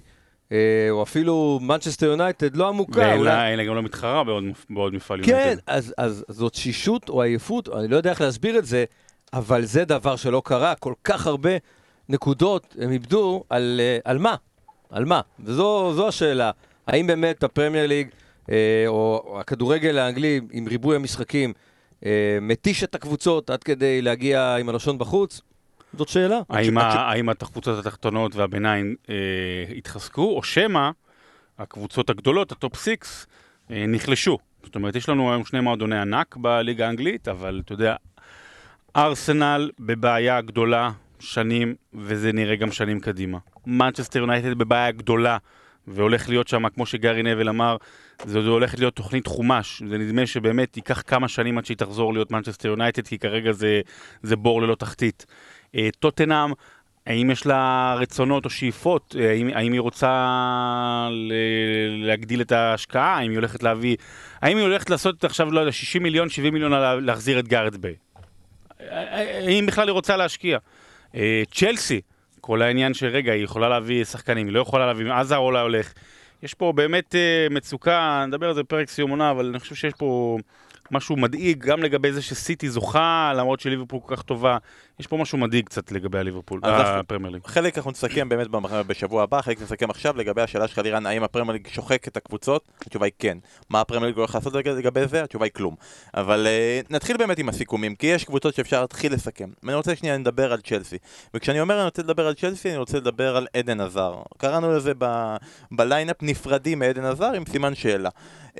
אה, או אפילו מנצ'סטר יונייטד לא עמוקה. ואלה אולי... גם לא מתחרה בעוד, בעוד מפעל כן, יונייטד. כן, אז, אז זאת תשישות או עייפות, אני לא יודע איך להסביר את זה, אבל זה דבר שלא קרה, כל כך הרבה נקודות הם איבדו על, אה, על מה? על מה? וזו השאלה. האם באמת הפרמייר ליג, אה, או הכדורגל האנגלי עם ריבוי המשחקים, אה, מתיש את הקבוצות עד כדי להגיע עם הלשון בחוץ? זאת שאלה. האם, ה- האם הקבוצות התחתונות והביניים אה, התחזקו, או שמא הקבוצות הגדולות, ה top six, אה, נחלשו? זאת אומרת, יש לנו היום שני מועדוני ענק בליגה האנגלית, אבל אתה יודע, ארסנל בבעיה גדולה שנים, וזה נראה גם שנים קדימה. מנצ'סטר יונייטד בבעיה גדולה, והולך להיות שם, כמו שגארי נוויל אמר, זה הולך להיות תוכנית חומש. זה נדמה שבאמת ייקח כמה שנים עד שהיא תחזור להיות מנצ'סטר יונייטד, כי כרגע זה, זה בור ללא תחתית. אה, טוטנאם, האם יש לה רצונות או שאיפות? אה, האם, האם היא רוצה ל- להגדיל את ההשקעה? האם היא הולכת להביא... האם היא הולכת לעשות עכשיו, לא יודע, 60 מיליון, 70 מיליון להחזיר את גארד ביי? האם בכלל היא רוצה להשקיע? אה, צ'לסי, כל העניין שרגע, היא יכולה להביא שחקנים, היא לא יכולה להביא, עזה אולי הולך. יש פה באמת מצוקה, נדבר על זה בפרק סיום עונה, אבל אני חושב שיש פה משהו מדאיג גם לגבי זה שסיטי זוכה, למרות שליברפול כל כך טובה. יש פה משהו מדאיג קצת לגבי הליברפול, הפרמייר ליג. חלק אנחנו נסכם באמת בשבוע הבא, חלק נסכם עכשיו לגבי השאלה שלך לירן, האם הפרמייר ליג שוחק את הקבוצות? התשובה היא כן. מה הפרמייר ליג הולך לעשות לגבי זה? התשובה היא כלום. אבל אה, נתחיל באמת עם הסיכומים, כי יש קבוצות שאפשר להתחיל לסכם. ואני רוצה שנייה לדבר על צ'לסי. וכשאני אומר אני רוצה לדבר על צ'לסי, אני רוצה לדבר על אדן הזאר. קראנו לזה ב lineup נפרדים מאדן הזאר עם סימן שאלה. Uh,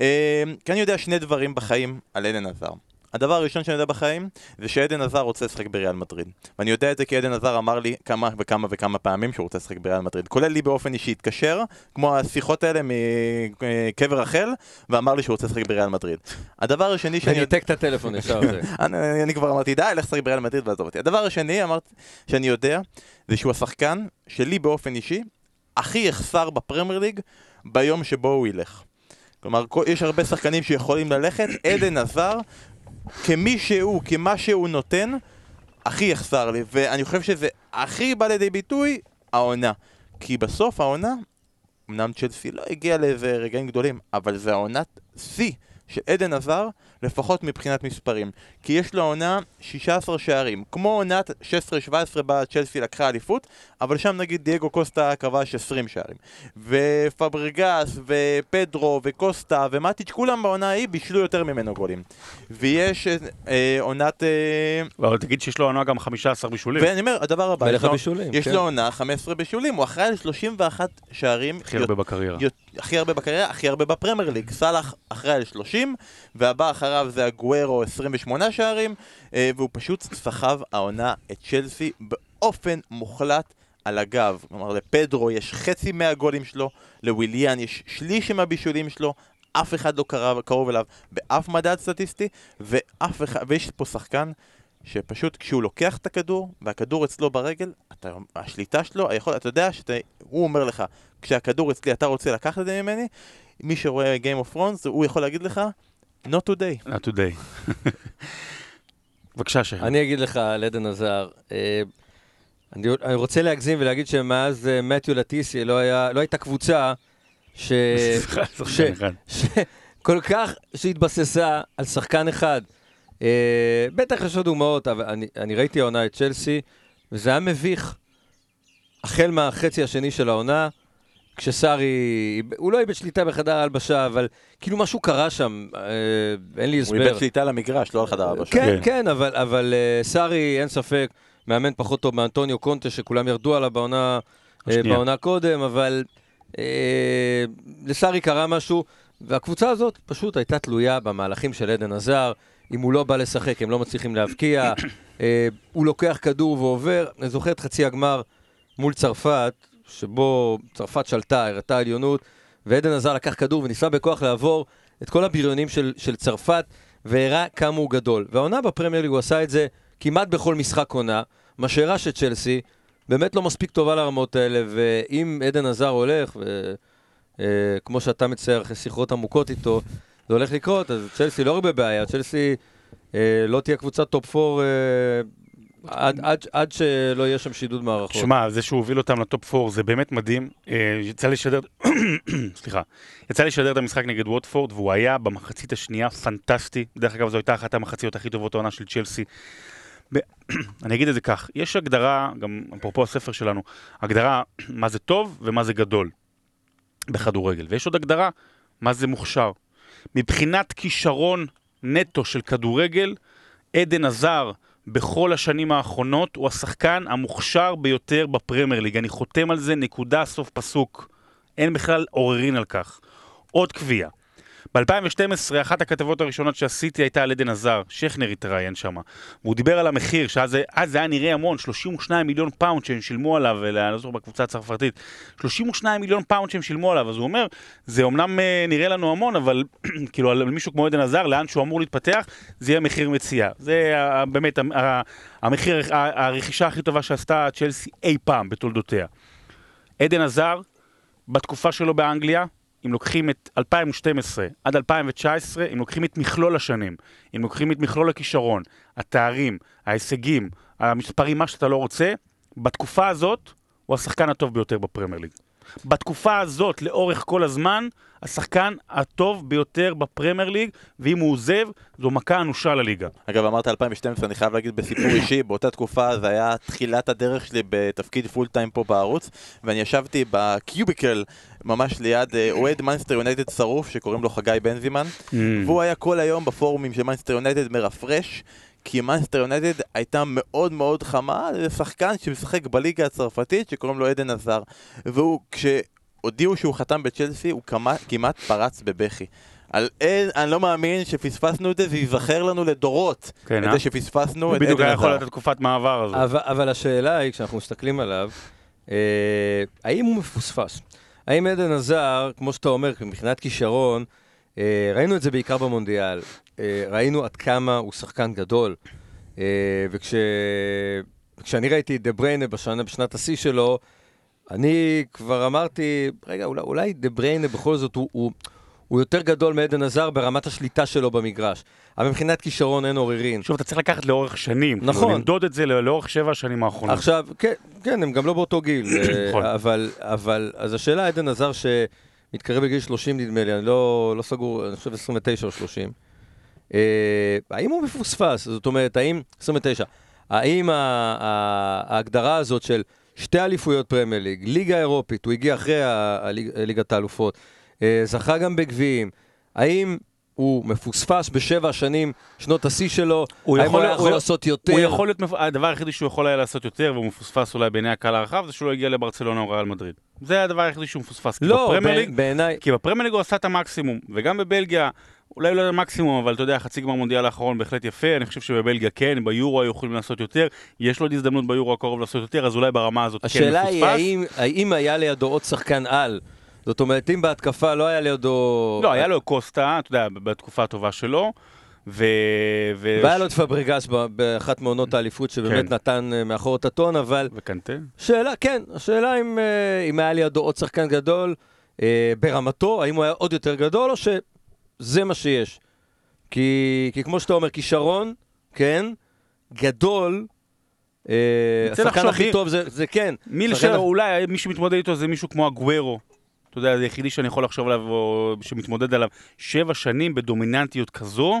כי אני יודע שני דברים בחיים על עדן עזר. הדבר הראשון שאני יודע בחיים זה שעדן עזר רוצה לשחק בריאל מדריד. ואני יודע את זה כי עדן עזר אמר לי כמה וכמה וכמה פעמים שהוא רוצה לשחק בריאל מדריד. כולל לי באופן אישי התקשר כמו השיחות האלה מקבר רחל ואמר לי שהוא רוצה לשחק בריאל מדריד. הדבר השני שאני... ניתק את הטלפון ישר אני כבר אמרתי די לך לשחק בריאל מדריד ועזוב אותי. הדבר השני שאני יודע זה שהוא השחקן שלי באופן אישי הכי יחסר בפרמייר ליג ביום שבו הוא ילך. כלומר, יש הרבה שחקנים שיכולים ללכת, עדן עזר כמי שהוא, כמה שהוא נותן, הכי יחסר לי, ואני חושב שזה הכי בא לידי ביטוי, העונה. כי בסוף העונה, אמנם צ'לסי לא הגיע לאיזה רגעים גדולים, אבל זה העונת שיא של עדן עזר, לפחות מבחינת מספרים. כי יש לו עונה 16 שערים, כמו עונת 16-17 בה צ'לסי לקחה אליפות, אבל שם נגיד דייגו קוסטה כבש 20 שערים. ופברגס, ופדרו, וקוסטה, ומטיץ', כולם בעונה ההיא בישלו יותר ממנו גולים. ויש אה, עונת... אה... אבל תגיד שיש לו עונה גם 15 בישולים. ואני אומר, הדבר הבא, יש, לו, בישולים, יש כן. לו עונה 15 בישולים, הוא אחראי על 31 שערים. הכי הרבה בקריירה. הכי הרבה בקריירה, הכי הרבה בפרמייר ליג. סאלח אחראי על 30, והבא אחריו זה הגוורו 28 שערים, אה, והוא פשוט סחב העונה את צ'לסי באופן מוחלט על הגב. כלומר, לפדרו יש חצי מהגולים שלו, לוויליאן יש שליש מהבישולים שלו, אף אחד לא קרב, קרוב אליו באף מדד סטטיסטי, ואף אחד, ויש פה שחקן שפשוט כשהוא לוקח את הכדור, והכדור אצלו ברגל, אתה, השליטה שלו, היכול, אתה יודע שהוא אומר לך, כשהכדור אצלי אתה רוצה לקחת את זה ממני, מי שרואה Game of Thrones, הוא יכול להגיד לך, not today. not today. בבקשה, שי. אני אגיד לך על עדן עזר, אה, אני, אני רוצה להגזים ולהגיד שמאז אה, מתיו לטיסי לא, היה, לא הייתה קבוצה ש... ש... שכל כך שהתבססה על שחקן אחד. אה, בטח יש עוד דוגמאות, אבל אני, אני ראיתי העונה את צ'לסי, וזה היה מביך. החל מהחצי השני של העונה, כשסארי, הוא לא איבד שליטה בחדר ההלבשה, אבל כאילו משהו קרה שם, אה, אין לי הסבר. הוא איבד שליטה למגרש, לא על חדר ההלבשה. כן, כן, כן, אבל, אבל אה, סארי, אין ספק, מאמן פחות טוב מאנטוניו קונטה, שכולם ירדו עליו בעונה, אה, השנייה. בעונה קודם, אבל אה, לסארי קרה משהו, והקבוצה הזאת פשוט הייתה תלויה במהלכים של עדן עזר. אם הוא לא בא לשחק, הם לא מצליחים להבקיע. אה, הוא לוקח כדור ועובר. אני זוכר את חצי הגמר מול צרפת, שבו צרפת שלטה, הראתה עליונות, ואדן הזאר לקח כדור וניסה בכוח לעבור את כל הבריונים של, של צרפת, והראה כמה הוא גדול. והעונה בפרמייר ליג הוא עשה את זה כמעט בכל משחק עונה, מה שהראה שצ'לסי באמת לא מספיק טובה לרמות האלה, ואם אדן הזאר הולך, וכמו שאתה מצייר אחרי שיחות עמוקות איתו, זה הולך לקרות, אז צ'לסי לא הרבה בעיה, צ'לסי אה, לא תהיה קבוצת top 4 אה, עד, עד, עד שלא יהיה שם שידוד מערכות. שמע, זה שהוא הוביל אותם לטופ 4 זה באמת מדהים. אה, יצא לשדר, סליחה, יצא לשדר את המשחק נגד ווטפורד, והוא היה במחצית השנייה פנטסטי. דרך אגב, זו הייתה אחת המחציות הכי טובות העונה של צ'לסי. אני אגיד את זה כך, יש הגדרה, גם אפרופו הספר שלנו, הגדרה מה זה טוב ומה זה גדול בכדורגל. ויש עוד הגדרה מה זה מוכשר. מבחינת כישרון נטו של כדורגל, אדן הזאר בכל השנים האחרונות הוא השחקן המוכשר ביותר בפרמייר ליג. אני חותם על זה, נקודה, סוף פסוק. אין בכלל עוררין על כך. עוד קביעה. ב-2012, אחת הכתבות הראשונות שעשיתי הייתה על אדן הזאר, שכנר התראיין שם. והוא דיבר על המחיר, שאז זה- היה נראה המון, 32 מיליון פאונד שהם שילמו עליו, אני לא זוכר בקבוצה הצרפתית, 32 מיליון פאונד שהם שילמו עליו, אז הוא אומר, זה אומנם אה, נראה לנו המון, אבל כאילו על מישהו כמו עדן עזר, לאן שהוא אמור להתפתח, זה יהיה מחיר מציאה. זה באמת המחיר, הרכישה הכי טובה שעשתה צ'לסי אי פעם בתולדותיה. עדן עזר, בתקופה שלו באנגליה, אם לוקחים את 2012 עד 2019, אם לוקחים את מכלול השנים, אם לוקחים את מכלול הכישרון, התארים, ההישגים, המספרים, מה שאתה לא רוצה, בתקופה הזאת הוא השחקן הטוב ביותר בפרמייר ליג. בתקופה הזאת, לאורך כל הזמן, השחקן הטוב ביותר בפרמייר ליג, ואם הוא עוזב, זו מכה אנושה לליגה. אגב, אמרת 2012, אני חייב להגיד בסיפור אישי, באותה תקופה זה היה תחילת הדרך שלי בתפקיד full time פה בערוץ, ואני ישבתי ב cubicle ממש ליד אה, אוהד מנצ'סטר יונייטד שרוף, שקוראים לו חגי בנזימן, והוא היה כל היום בפורומים של מנצ'סטר יונייטד מרפרש. כי מנסטר יונייטד הייתה מאוד מאוד חמה לשחקן שמשחק בליגה הצרפתית שקוראים לו עדן עזר והוא, כשהודיעו שהוא חתם בצ'לסי, הוא כמעט, כמעט פרץ בבכי על אין, אני לא מאמין שפספסנו את זה, זה ייזכר לנו לדורות כן, את אה? זה שפספסנו את בדיוק עדן היה יכול עזר. לתת תקופת מעבר הזו. אבל, אבל השאלה היא, כשאנחנו מסתכלים עליו, אה, האם הוא מפוספס? האם עדן עזר, כמו שאתה אומר, מבחינת כישרון, ראינו את זה בעיקר במונדיאל, אה, ראינו עד כמה הוא שחקן גדול, אה, וכש... וכשאני ראיתי את דה בריינה בשנה, בשנת השיא שלו, אני כבר אמרתי, רגע, אולי, אולי דה בריינה בכל זאת הוא, הוא, הוא יותר גדול מעדן עזר ברמת השליטה שלו במגרש. אבל מבחינת כישרון אין עוררין. שוב, אתה צריך לקחת לאורך שנים. נכון. כאילו, למדוד את זה לא- לאורך שבע השנים האחרונות. עכשיו, כן, כן, הם גם לא באותו גיל. אה, נכון. אבל, אבל, אז השאלה, עדן עזר שמתקרב לגיל 30 נדמה לי, אני לא, לא סגור, אני חושב 29 או 30. אה, האם הוא מפוספס? זאת אומרת, האם, 29, האם ההגדרה הזאת של שתי אליפויות פרמייר ליג, ליגה אירופית, הוא הגיע אחרי ליגת האלופות, אה, זכה גם בגביעים, האם הוא מפוספס בשבע השנים, שנות השיא שלו? הוא יכול- הוא יכול לעשות יותר? הוא יכול להיות, הדבר היחידי שהוא יכול היה לעשות יותר, והוא מפוספס אולי בעיני הקהל הרחב, זה שהוא לא הגיע לברצלונה או ריאל מדריד. זה הדבר היחידי שהוא מפוספס. לא, בעיניי... כי בפרמייר ליג הוא עשה את המקסימום, וגם בבלגיה, אולי לא המקסימום, אבל אתה יודע, חצי גמר מונדיאל האחרון בהחלט יפה, אני חושב שבבלגיה כן, ביורו היו יכולים לעשות יותר, יש לו עוד הזדמנות ביורו הקרוב לעשות יותר, אז אולי ברמה הזאת כן השאלה היא, מפוספס. האם, האם היה לידו עוד שחקן על זאת אומרת, אם בהתקפה לא היה לידו... לא, היה לו קוסטה, אתה יודע, בתקופה הטובה שלו, ו... ו... והיה לו את פבריגס באחת מעונות האליפות שבאמת כן. נתן אה, מאחור את הטון, אבל וקנטה? שאלה, כן, השאלה אם, אה, אם היה לידו עוד שחקן גדול אה, ברמתו, האם הוא היה עוד יותר גדול, או שזה מה שיש. כי, כי כמו שאתה אומר, כישרון, כן, גדול, השחקן הכי מי- טוב זה, זה כן. מי שחקן- שאולי מי שמתמודד איתו זה מישהו כמו הגוורו. אתה יודע, זה היחידי שאני יכול לחשוב עליו, או שמתמודד עליו שבע שנים בדומיננטיות כזו,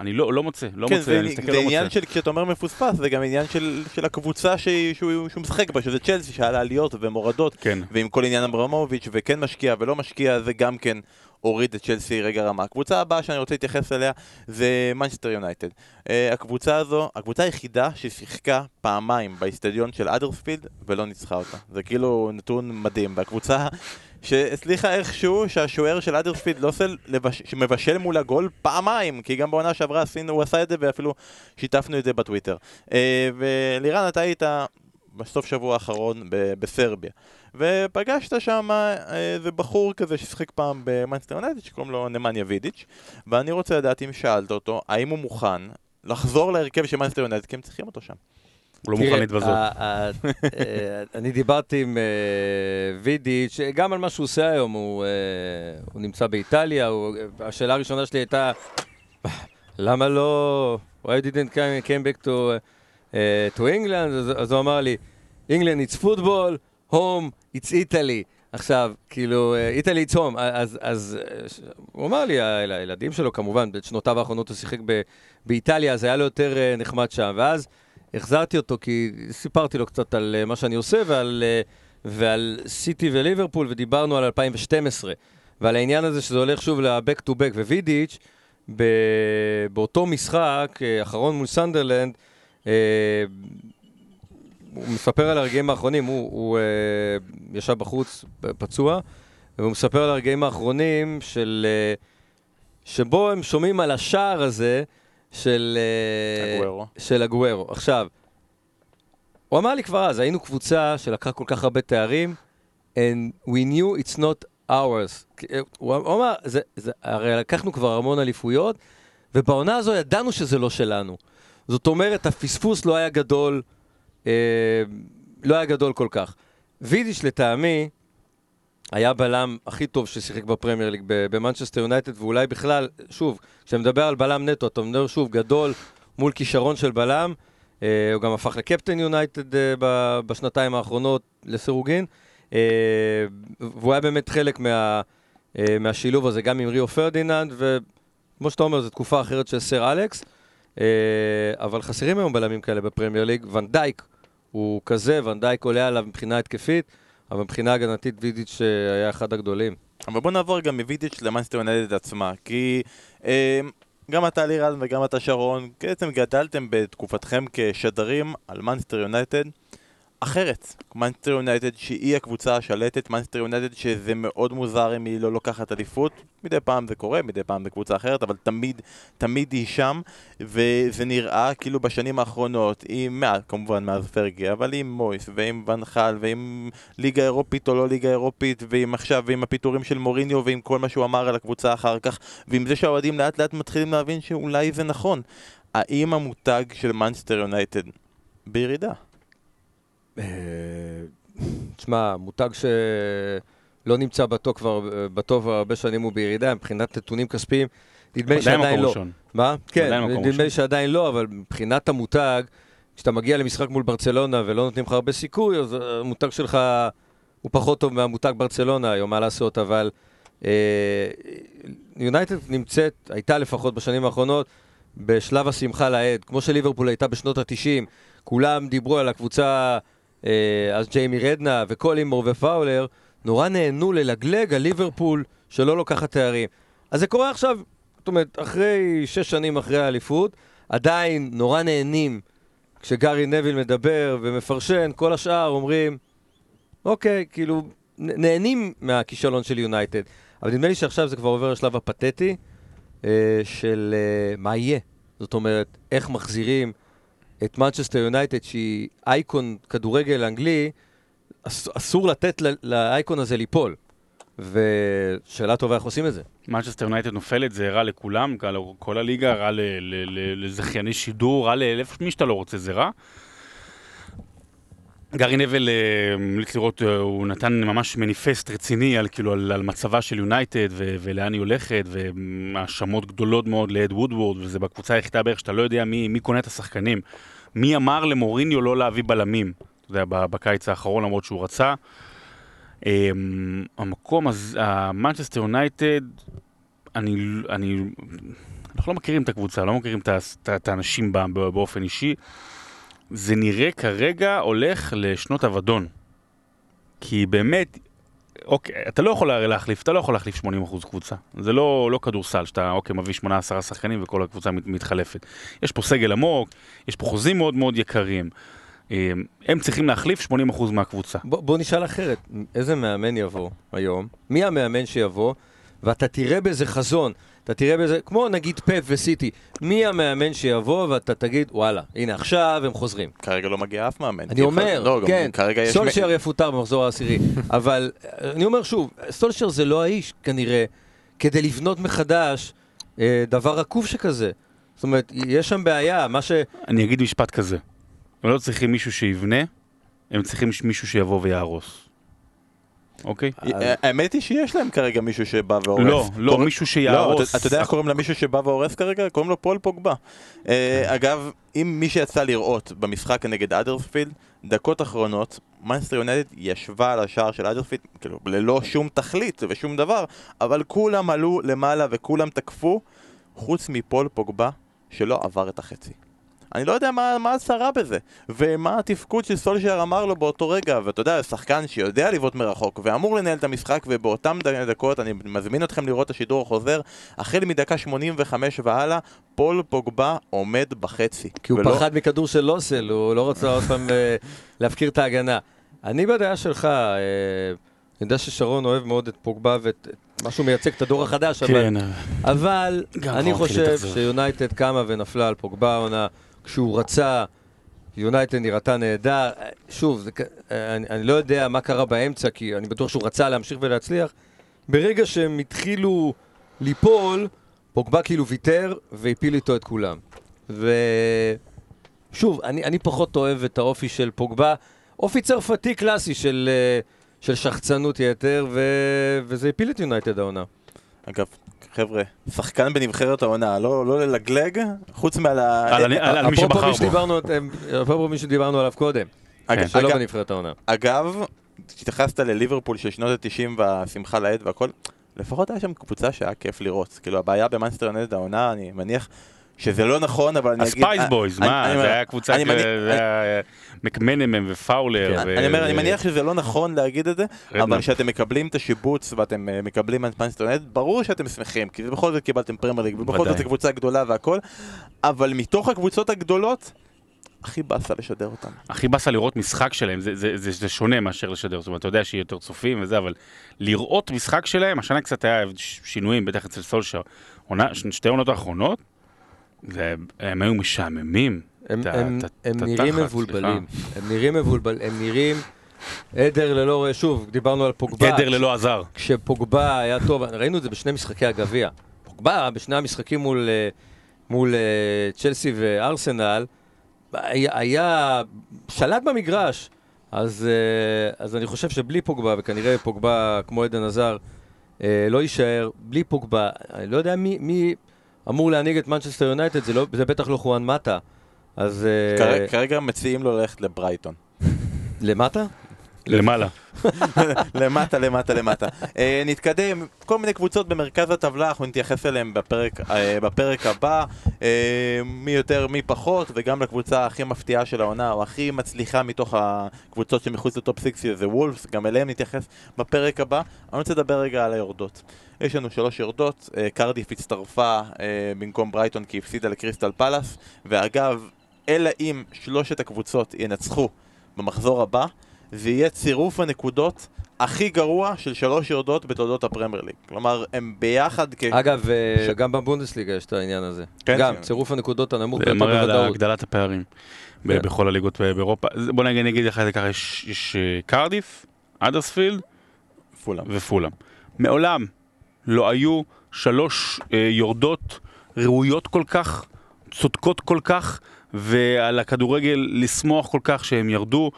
אני לא, לא מוצא, לא כן, מוצא, זה, אני מסתכל, זה לא עניין מוצא. של, כשאתה אומר מפוספס, זה גם עניין של, של הקבוצה שהיא- שהוא, שהוא משחק בה, שזה צ'לסי, שהיה לה עליות ומורדות, כן. ועם כל עניין אברמוביץ', וכן משקיע ולא משקיע, זה גם כן הוריד את צ'לסי רגע רמה. הקבוצה הבאה שאני רוצה להתייחס אליה זה מנצ'סטר יונייטד. Uh, הקבוצה הזו, הקבוצה היחידה ששיחקה פעמיים באיצטדיון של אדרספילד ולא ניצחה אותה. זה כאילו נתון מדהים. והקבוצה שהצליחה איכשהו שהשוער של אדרספילד לא עושה, לבש... שמבשל מול הגול פעמיים, כי גם בעונה שעברה עשינו, הוא עשה את זה ואפילו שיתפנו את זה בטוויטר. Uh, ולירן, אתה היית בסוף שבוע האחרון בסרביה. ופגשת שם איזה בחור כזה ששיחק פעם במאנסטר יונייטד שקוראים לו נמניה וידיץ' ואני רוצה לדעת אם שאלת אותו האם הוא מוכן לחזור להרכב של מאנסטר יונייטד כי הם צריכים אותו שם. הוא לא מוכן להתבזות. אה, אני דיברתי עם אה, וידיץ', גם על מה שהוא עושה היום, הוא, אה, נמצא באיטליה, השאלה הראשונה שלי הייתה, למה לא, why didn't come, came back to, to England, אז, הוא אמר לי, England it's football, home it's Italy. עכשיו, כאילו, Italy it's home, אז, אז ש- הוא אמר לי, הילדים שלו כמובן, בשנותיו האחרונות הוא שיחק ב, באיטליה, אז היה לו יותר אה, נחמד שם, ואז החזרתי אותו כי סיפרתי לו קצת על אה, מה שאני עושה ועל, אה, ועל סיטי וליברפול, ודיברנו על 2012, ועל העניין הזה שזה הולך שוב ל-back to back, ווידיץ', באותו משחק, אה, אחרון מול סנדרלנד, הוא מספר על הרגעים האחרונים, הוא, הוא ישב בחוץ פצוע, והוא מספר על הרגעים האחרונים של... שבו הם שומעים על השער הזה של... אה, אגוארו. של אגוארו. עכשיו, הוא אמר לי כבר אז, היינו קבוצה שלקחה כל כך הרבה תארים, and we knew it's not ours. אה, הוא הוא אמר, זה, זה, הרי לקחנו כבר המון אליפויות, ובעונה הזו ידענו שזה לא שלנו. זאת אומרת, הפספוס לא היה גדול, אה, לא היה גדול כל כך. וידיש לטעמי, היה בלם הכי טוב ששיחק בפרמייר ליג במנצ'סטר יונייטד, ואולי בכלל, שוב, כשאתה מדבר על בלם נטו, אתה מדבר שוב גדול מול כישרון של בלם, אה, הוא גם הפך לקפטן יונייטד אה, בשנתיים האחרונות לסירוגין, אה, והוא היה באמת חלק מה, אה, מהשילוב הזה, גם עם ריו פרדיננד, וכמו שאתה אומר, זו תקופה אחרת של סר אלכס, אה, אבל חסרים היום בלמים כאלה בפרמייר ליג, ואן דייק הוא כזה, ואן דייק עולה עליו מבחינה התקפית, אבל מבחינה הגנתית וידיץ' אה, היה אחד הגדולים. אבל בוא נעבור גם מווידיץ' למאנסטר יונייטד עצמה, כי אה, גם אתה לירן וגם אתה שרון, בעצם גדלתם בתקופתכם כשדרים על מאנסטר יונייטד אחרת. מאנסטר יונייטד שהיא הקבוצה השלטת, מאנסטר יונייטד שזה מאוד מוזר אם היא לא לוקחת אליפות, מדי פעם זה קורה, מדי פעם זה קבוצה אחרת, אבל תמיד, תמיד היא שם, וזה נראה כאילו בשנים האחרונות, עם, מה, כמובן מאז פרגי, אבל עם מויס, ועם ואן חאל, ועם ליגה אירופית או לא ליגה אירופית, ועם עכשיו, ועם הפיטורים של מוריניו, ועם כל מה שהוא אמר על הקבוצה אחר כך, ועם זה שהאוהדים לאט לאט מתחילים להבין שאולי זה נכון. האם המותג של מנסטר יונייטד בירידה? אה, תשמע, מותג שלא נמצא בטוב כבר, בטוב הרבה שנים הוא בירידה, מבחינת נתונים כספיים, נדמה לי עדיין שעדיין לא. ראשון. מה? כן, נדמה. לי שעדיין לא, אבל מבחינת המותג, כשאתה מגיע למשחק מול ברצלונה ולא נותנים לך הרבה סיכוי, אז המותג שלך הוא פחות טוב מהמותג ברצלונה היום, מה לעשות, אבל אה, יונייטד נמצאת, הייתה לפחות בשנים האחרונות, בשלב השמחה לאיד, כמו שליברפול הייתה בשנות ה-90, כולם דיברו על הקבוצה, אה, אז ג'יימי רדנה וקולימור ופאולר, נורא נהנו ללגלג על ליברפול שלא לוקחת תארים. אז זה קורה עכשיו, זאת אומרת, אחרי שש שנים אחרי האליפות, עדיין נורא נהנים כשגארי נביל מדבר ומפרשן, כל השאר אומרים, אוקיי, כאילו, נהנים מהכישלון של יונייטד. אבל נדמה לי שעכשיו זה כבר עובר לשלב הפתטי אה, של אה, מה יהיה. זאת אומרת, איך מחזירים את מנצ'סטר יונייטד, שהיא אייקון כדורגל אנגלי, אס, אסור לתת לאייקון הזה ליפול. ושאלה טובה איך עושים את זה. מנצ'סטר יונייטד נופלת, זה רע לכולם, כל- הליגה, רע לזכייני שידור, רע למי שאתה לא רוצה, זה רע. גארי נבל אה, המליץ לראות, אה, הוא נתן ממש מניפסט רציני על, כאילו, על, על מצבה של יונייטד ולאן היא הולכת, והאשמות גדולות מאוד לאד וודוורד, וזה בקבוצה היחידה בערך שאתה לא יודע מי, מי קונה את השחקנים. מי אמר למוריניו לא להביא בלמים, אתה יודע, בקיץ האחרון, למרות שהוא רצה. אמ, המקום הזה, המנצ'סטר יונייטד, אני, אני, אנחנו לא מכירים את הקבוצה, לא מכירים את האנשים באופן אישי. זה נראה כרגע הולך לשנות אבדון. כי באמת, אוקיי, אתה לא יכול הרי להחליף, אתה לא יכול להחליף 80% קבוצה. זה לא, לא כדורסל, שאתה, אוקיי, מביא 18 שחקנים וכל הקבוצה מת- מתחלפת. יש פה סגל עמוק, יש פה חוזים מאוד מאוד יקרים. אה, הם צריכים להחליף 80% מהקבוצה. בוא, בוא נשאל אחרת, איזה מאמן יבוא היום? מי המאמן שיבוא? ואתה תראה בזה חזון, אתה תראה בזה, כמו נגיד פפ וסיטי, מי המאמן שיבוא ואתה תגיד, וואלה, הנה עכשיו הם חוזרים. כרגע לא מגיע אף מאמן. אני אומר, לא, כן, כרגע יש... סולשר יפוטר במחזור העשירי, אבל אני אומר שוב, סולשר זה לא האיש כנראה כדי לבנות מחדש אה, דבר רקוב שכזה. זאת אומרת, יש שם בעיה, מה ש... אני אגיד משפט כזה, הם לא צריכים מישהו שיבנה, הם צריכים מישהו שיבוא ויהרוס. אוקיי? אה, האמת היא שיש להם כרגע מישהו שבא והורס. לא, לא, מישהו לא, שיהרוס. אתה- אתה יודע איך קוראים למישהו שבא והורס כרגע? קוראים לו פול פוגבה. אה, אגב, אם מי שיצא לראות במשחק נגד אדרספילד, דקות אחרונות, מנסטר יונדד ישבה על השער של אדרספילד, כאילו, ללא שום תכלית ושום דבר, אבל כולם עלו למעלה וכולם תקפו, חוץ מפול פוגבה, שלא עבר את החצי. אני לא יודע מה, מה הצרה בזה, ומה התפקוד שסולשייר אמר לו באותו רגע, ואתה יודע, שחקן שיודע לבעוט מרחוק ואמור לנהל את המשחק, ובאותם דקות אני מזמין אתכם לראות את השידור החוזר, החל מדקה 85 והלאה, פול פוגבה עומד בחצי. כי הוא ולא- פחד מכדור של לוסל, הוא לא רצה עוד פעם אה, להפקיר את ההגנה. אני בדעה שלך, אה, אני יודע ששרון אוהב מאוד את פוגבה ואת את מה שהוא מייצג, את הדור החדש, אבל, כן, אבל גם אני חושב. שיונייטד קמה ונפלה על פוגבה העונה, כשהוא רצה, יונייטד נראתה נהדר. שוב, זה, אני, אני לא יודע מה קרה באמצע, כי אני בטוח שהוא רצה להמשיך ולהצליח. ברגע שהם התחילו ליפול, פוגבה כאילו ויתר והפיל איתו את כולם. ושוב, אני, אני פחות אוהב את האופי של פוגבה, אופי צרפתי קלאסי של, אה, של שחצנות יתר, ו... וזה הפיל את יונייטד העונה. אגב, חבר'ה, שחקן בנבחרת העונה, לא, לא ללגלג, חוץ מעל ה... על על- על מי שבחר מי בו. שדיברנו, אפרופו מי שדיברנו עליו קודם, אג- שלא אגב- בנבחרת העונה. אגב, כשהתייחסת לליברפול של שנות ה-90 והשמחה לאיד והכל, לפחות היה שם קבוצה שהיה כיף לראות. כאילו הבעיה במאנסטר יונדד העונה, אני מניח שזה לא נכון, אבל אני אגיד... ה Spice Boys, אני- מה, אני זה היה קבוצה, זה היה מקמנמן ופאולר. כן, אני אומר, אני מניח שזה לא נכון להגיד את זה. אבל כשאתם מקבלים את השיבוץ ואתם אה, מקבלים את יונדד, ברור שאתם שמחים, כי בכל זאת קיבלתם פרמייר ליג, ובכל זאת. זו קבוצה גדולה והכל, אבל מתוך הקבוצות הגדולות, הכי באסה לשדר אותם. הכי באסה לראות משחק שלהם, זה, זה, זה, זה שונה מאשר לשדר, זאת אומרת, אתה יודע שיהיה יותר צופים וזה, אבל לראות משחק שלהם, השנה קצת היה שינויים, בטח אצל סולשר. שתי עונות האחרונות, זה, הם היו משעממים. הם, ה- הם, ה- הם את נראים התחת, מבולבלים, הם נראים מבולבלים, הם נראים עדר ללא, שוב, דיברנו על פוגבה. גדר ללא עזר. כשפוגבה היה טוב, ראינו את זה בשני משחקי הגביע. פוגבה, בשני המשחקים מול, אה, מול אה, צ'לסי וארסנל, היה, היה שלט במגרש. אז, אה, אז אני חושב שבלי פוגבה, וכנראה פוגבה כמו עדן עזר, לא יישאר, בלי פוגבה, אני לא יודע מי, מי אמור להנהיג את מנצ'סטר יונייטד, זה, לא, זה בטח לא חואן מטה. אז אה, כרגע- כרגע מציעים לו ללכת לברייטון. למטה? למעלה. למטה, למטה, למטה. אה, נתקדם, כל מיני קבוצות במרכז הטבלה, אנחנו נתייחס אליהן בפרק, אה, בפרק הבא, אה, מי יותר, מי פחות, וגם לקבוצה הכי מפתיעה של העונה, או הכי מצליחה מתוך הקבוצות שמחוץ לטופ 6 זה וולפס, גם אליהם נתייחס בפרק הבא. אני רוצה לדבר רגע על היורדות. יש לנו שלוש יורדות, קרדיף הצטרפה במקום ברייטון כי הפסידה לקריסטל פלאס, ואגב, אלא אם שלושת הקבוצות ינצחו במחזור הבא, זה יהיה צירוף הנקודות הכי גרוע של שלוש יורדות בתולדות הפרמייר ליג. כלומר, הם ביחד כ... אגב, אה, ש- גם בבונדסליגה יש את העניין הזה. כן, גם, כן. צירוף הנקודות הנמוך זה ביותר מראה על בוודאות. הגדלת הפערים ב- כן. בכל הליגות ב- באירופה. בוא נגיד, נגיד לך את זה ככה, יש, יש אה, קרדיף, אדרספילד פולאם. ופולאם. מעולם לא היו שלוש אה, יורדות ראויות כל כך, צודקות כל כך, ועל הכדורגל לשמוח כל כך שהם ירדו.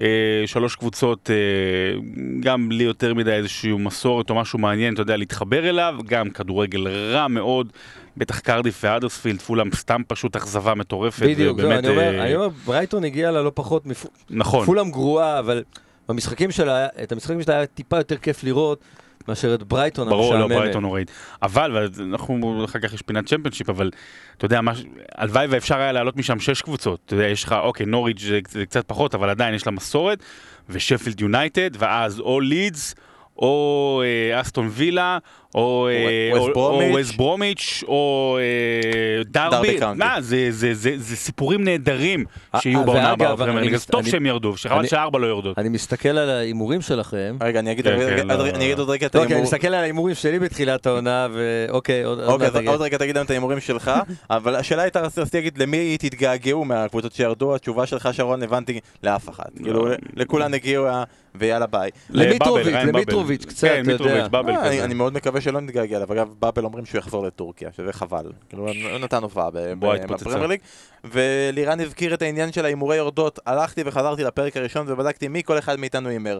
אה, שלוש קבוצות, אה, גם בלי יותר מדי איזושהי מסורת או משהו מעניין, אתה יודע, להתחבר אליו, גם כדורגל רע מאוד, בטח קרדיף והאדרספילד, פולאם סתם פשוט אכזבה מטורפת. בדיוק, זהו, ובאמת, אני אומר, אה, אני אומר, ברייטון הגיע לה לא פחות מפ... נכון. גרועה, אבל במשחקים שלה, את המשחקים שלה היה טיפה יותר כיף לראות מאשר את ברייטון ברור, לא המשעממת. ברייטון נוראית. אבל, ואנחנו, אחר כך יש פינת צ'מפיונשיפ, אבל אתה יודע, הלוואי ואפשר היה לעלות משם שש קבוצות. אתה יודע, יש לך, אוקיי, נוריץ' זה, זה קצת פחות, אבל עדיין יש לה מסורת, ושפילד יונייטד, ואז או לידס, או אה, אסטון וילה, או אה, ווסט או- ברומיץ'. או אה, דרבי זה, סיפורים נהדרים אה, שיהיו אה, בעונה הבאה אז טוב אני- שהם ירדו, שחבל שארבע לא יורדות. אני מסתכל על ההימורים שלכם. רגע, אני אגיד כן, כן, עוד לא. רגע- את לא, כי אני ההימור. מסתכל על ההימורים שלי בתחילת העונה, ואוקיי, עוד אוקיי. עוד רגע תגיד לנו את ההימורים שלך, אבל השאלה הייתה, רציתי להגיד, למי תתגעגעו מהקבוצות שירדו? התשובה שלך, שרון, הבנתי, לאף אחת. כאילו, לכולן הגיעו, ה- ויאללה ביי. למיטרוביץ'. למיטרוביץ', קצת, כן, אתה יודע. אה. אני מאוד מקווה שלא נתגעגע אליו. אגב, באבל אומרים שהוא יחזור לטורקיה, שזה חבל. כאילו, הוא נתן הופעה. בפרמייר ליג. ולירן הזכיר את העניין של ההימורי יורדות. הלכתי וחזרתי לפרק הראשון ובדקתי מי כל אחד מאיתנו הימר.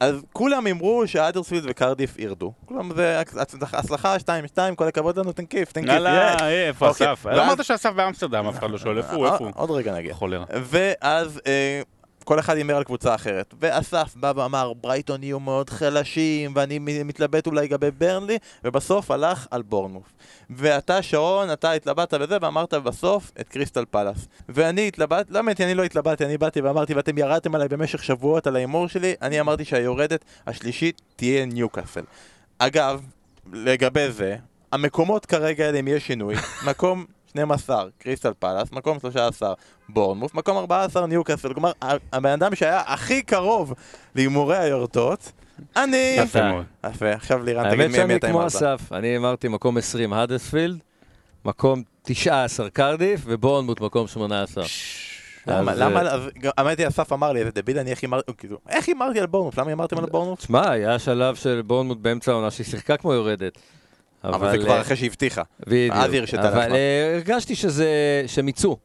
אז כולם הימרו שהאדרספילד וקרדיף ירדו. כולם זה הצ- הצלחה 2-2, כל הכבוד לנו, תן כיף, תן כיף. יאללה. אה, איפה אוקיי, אסף? לא אמרת שאסף באמסטרדם, אף אחד לא שואל איפה הוא, איפה הוא? עוד רגע נגיע. חולר. ואז אה, כל אחד הימר על קבוצה אחרת. ואסף בא ואמר, ברייטון יהיו מאוד חלשים, ואני מתלבט אולי לגבי ברנלי, ובסוף הלך על בורנמוף. ואתה, שרון, אתה התלבטת בזה, ואמרת בסוף את קריסטל פלאס. ואני התלבט, לא האמת, אני לא התלבטתי, אני באתי ואמרתי, ואתם ירדתם עליי במשך שבועות על ההימור שלי, אני אמרתי שהיורדת השלישית תהיה ניוקאסל. אגב, לגבי זה, המקומות כרגע, אם יש שינוי, מקום 12, קריסטל פלאס, מקום 13, בורנמוף, מקום 14, ניוקאסל. כלומר, הבן אדם שהיה הכי קרוב להימורי היורדות, אני... יפה מאוד. יפה, עכשיו לירן, תגיד האמת מי מי שאני אתה כמו הימרת. אסף, אני אמרתי מקום 20 האדספילד, מקום 19 קרדיף, ובורנמוט מקום 18. למה, למה, אה, האמת היא, אסף אמר לי, איזה דביל אני, איך הימרתי, כאילו, איך הימרתי על בורנמוף? למה הימרתם על בורנמוף? תשמע, היה שלב של בורנמוט באמצע העונה שהיא שיחקה כמו יורדת. אבל זה כבר אה, אחרי שהבטיחה. בדיוק. אז היא הרשתה אבל לעצמה. אה, הרגשתי שזה, שהם יצאו.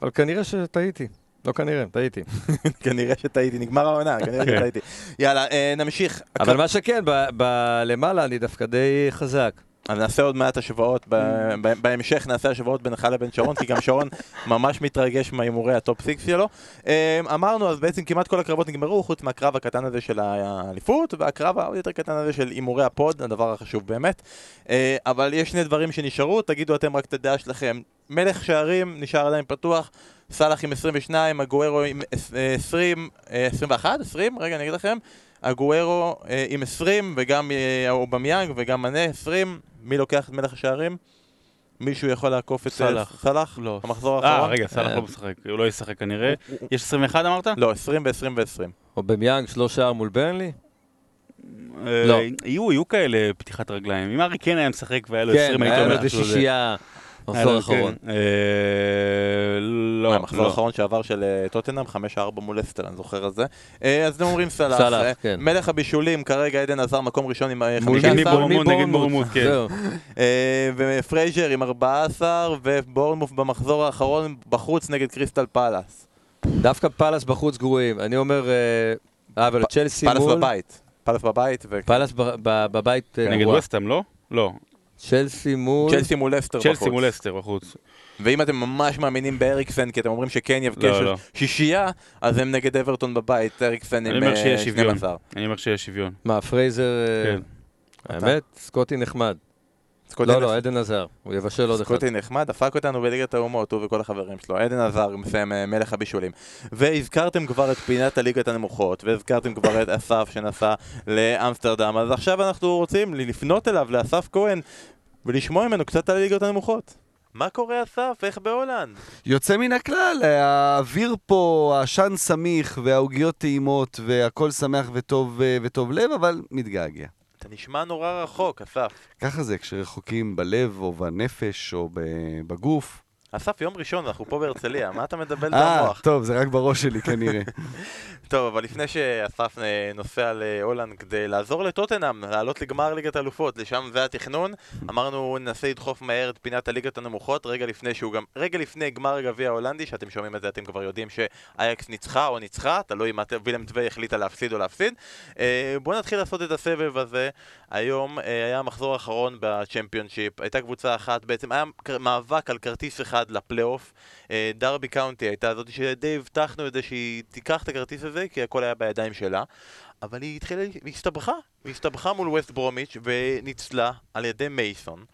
אבל כנראה שטעיתי. לא כנראה, טעיתי. כנראה שטעיתי, נגמר העונה, כנראה כן. שטעיתי. יאללה, אה, נמשיך. אבל מה שכן, ב- בלמעלה אני דווקא די חזק. אז נעשה עוד מעט השוואות, ב- בהמשך נעשה השוואות בינך לבין שרון, כי גם שרון ממש מתרגש מהימורי ה top six שלו. אה, אמרנו, אז בעצם כמעט כל הקרבות נגמרו, חוץ מהקרב הקטן הזה של האליפות, והקרב העוד יותר קטן הזה של הימורי הפוד, הדבר החשוב באמת. אה, אבל יש שני דברים שנשארו, תגידו אתם רק את הדעה שלכם. מלך שערים נשאר עדיין פתוח, סאלח עם 22, הגוארו עם עש- אה, 20, אה, 21, 20, רגע אני אגיד לכם. הגוארו אה, עם 20 וגם אה, אובמיאנג וגם מנה 20 מי לוקח את מלך השערים? מישהו יכול לעקוף את אה, סאלח. סאלח? לא. המחזור אה, האחרון? רגע, סאלח אה. לא משחק, הוא לא ישחק כנראה. יש 21 אמרת? לא, 20 ו-20 ו-20. או במיאנג שלוש שער מול ברנלי? אה, לא. יהיו, יהיו כאלה פתיחת רגליים. אם ארי כן היה משחק והיה לו כן, 20, הייתי היה לו אומר איזה. שישייה. מחזור אחרון. כן. אה, לא, המחזור לא. האחרון שעבר של אה, טוטנאם, 5-4 מול אסטל, אני זוכר את זה. אה, אז אתם אומרים אה, כן. מלך הבישולים, כרגע עדן עזר מקום ראשון עם אה, מול 15. מי מי בורמוט נגד בורמוט, כן. אה, ופרייזר עם 14, ובורנמוף במחזור האחרון בחוץ נגד קריסטל פאלאס. דווקא פאלאס בחוץ גרועים. אני אומר, אה, אבל צ'לסי פאלאס מול... בבית. פאלאס בבית, ו- פאלאס ב- ב- בבית נגד גרוע. וסטהאם, לא? לא. צ'לסי מול... צ'לסי מול לסטר בחוץ. צ'לסי מול לסטר בחוץ. ואם אתם ממש מאמינים באריקסן, כי אתם אומרים שכן יבקש לא, לא. שישייה, אז הם נגד אברטון בבית, אריקסן עם אומר אה, שיש שוויון. 12. אני אומר שיש שוויון. מה, פרייזר... אה, כן. האמת, סקוטי נחמד. לא, לא, עדן הזאר. הוא יבשל עוד אחד. סקוטי נחמד, דפק אותנו בליגת האומות, הוא וכל החברים שלו. עדן הזאר, מסיים אה, מלך הבישולים. והזכרתם כבר את פינת הליגת הנמוכות, והזכרתם כבר את אסף שנסע לאמסטרדם, אז עכשיו אנחנו רוצים לפנות אליו, לאסף כהן, ולשמוע ממנו קצת על הליגות הנמוכות. מה קורה אסף? איך בהולנד? יוצא מן הכלל, האוויר פה, העשן סמיך והעוגיות טעימות והכל שמח וטוב, אה, וטוב לב, אבל מתגעגע. אתה נשמע נורא רחוק, אסף. ככה זה כשרחוקים בלב או בנפש או בגוף. אסף, יום ראשון, אנחנו פה בהרצליה, מה אתה מדבל את אה, המוח? טוב, זה רק בראש שלי כנראה. טוב, אבל לפני שאסף אה, נוסע להולנד כדי לעזור לטוטנאם, לעלות לגמר ליגת האלופות, לשם זה התכנון, אמרנו ננסה לדחוף מהר את פינת הליגת הנמוכות, רגע לפני שהוא גם, רגע לפני גמר הגביע ההולנדי, שאתם שומעים את זה אתם כבר יודעים שאייקס ניצחה או ניצחה, תלוי מה וילם טווי החליטה להפסיד או להפסיד. אה, בואו נתחיל לעשות את הסבב הזה. היום אה, היה המחזור האחרון בצ'מפיונשיפ, הייתה קבוצה אחת, בעצם היה מאבק על כרטיס אחד לפלייאוף. אה, דרבי קאונטי הייתה זאת שדי הבטחנו את זה שהיא תיקח את הכרטיס הזה, כי הכל היה בידיים שלה. אבל היא התחילה, היא הסתבכה, היא הסתבכה מול ווסט ברומיץ' וניצלה על ידי מייסון.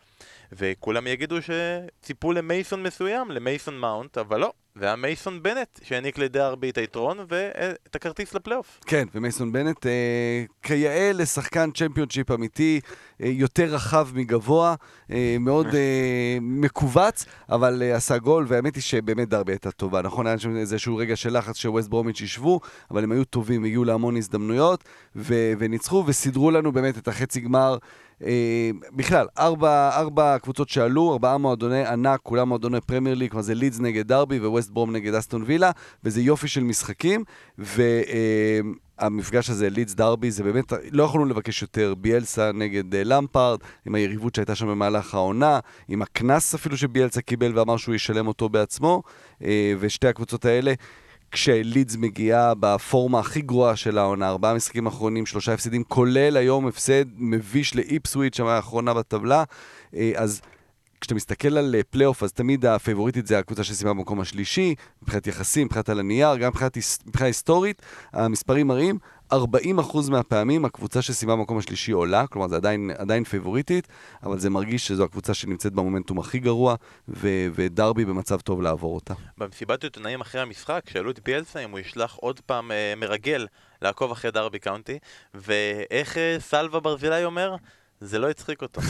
וכולם יגידו שציפו למייסון מסוים, למייסון מאונט, אבל לא, זה היה מייסון בנט שהעניק לדרבי את היתרון ואת הכרטיס לפלייאוף. כן, ומייסון בנט, אה, כיאה לשחקן צ'מפיונשיפ אמיתי, אה, יותר רחב מגבוה, אה, מאוד אה, מכווץ, אבל אה, עשה גול, והאמת היא שבאמת דרבי הייתה טובה. נכון, היה שם איזשהו רגע של לחץ שווסט ברומיץ' ישבו, אבל הם היו טובים, הגיעו להמון הזדמנויות, ו- וניצחו, וסידרו לנו באמת את החצי גמר. אה, בכלל, ארבע, ארבע קבוצות שעלו, ארבעה מועדוני ענק, כולם מועדוני פרמייר ליג, כלומר זה לידס נגד דרבי וווסט ברום נגד אסטון וילה, וזה יופי של משחקים, והמפגש הזה, לידס דרבי, זה באמת, לא יכולנו לבקש יותר, ביאלסה נגד אה, למפארד, עם היריבות שהייתה שם במהלך העונה, עם הקנס אפילו שביאלסה קיבל ואמר שהוא ישלם אותו בעצמו, אה, ושתי הקבוצות האלה. כשלידס מגיעה בפורמה הכי גרועה של העונה, ארבעה משחקים אחרונים, שלושה הפסדים, כולל היום הפסד מביש לאיפסוויץ', שם האחרונה בטבלה, אה, אז כשאתה מסתכל על אה, פלייאוף, אז תמיד הפייבוריטית זה הקבוצה שסיימה במקום השלישי, מבחינת יחסים, מבחינת על הנייר, גם מבחינת, היסטורית, המספרים מראים, 40% מהפעמים הקבוצה שסיימה במקום השלישי עולה, כלומר זה עדיין, עדיין פייבוריטית, אבל זה מרגיש שזו הקבוצה שנמצאת במומנטום הכי גרוע, ו- ודרבי במצב טוב לעבור אותה. במסיבת עיתונאים אחרי המשחק, שאלו את ביאלסה אם הוא ישלח עוד פעם אה, מרגל לעקוב אחרי דרבי קאונטי, ואיך אה, סלווה ברזילי אומר? זה לא הצחיק אותו.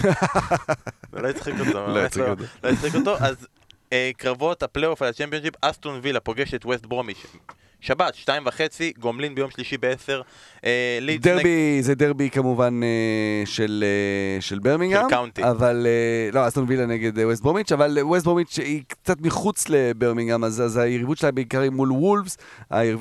זה לא הצחיק אותו, לא הצחיק אותו. לא הצחיק אותו. אז אה, קרבות הפלייאוף על הצ'מפיונשיפ, אסטון וילה פוגש את ווסט ברומיץ'. שבת, שתיים וחצי, גומלין ביום שלישי בעשר. אה, דרבי, זה דרבי כמובן אה, של, אה, של ברמינגהם. של קאונטי. אבל, אה, לא, אסטון וילה נגד אה, ווסט ברומיץ', אבל אה, ווסט ברומיץ' היא קצת מחוץ לברמינגהם, אז, אז היריבות שלה בעיקר היא מול וולפס.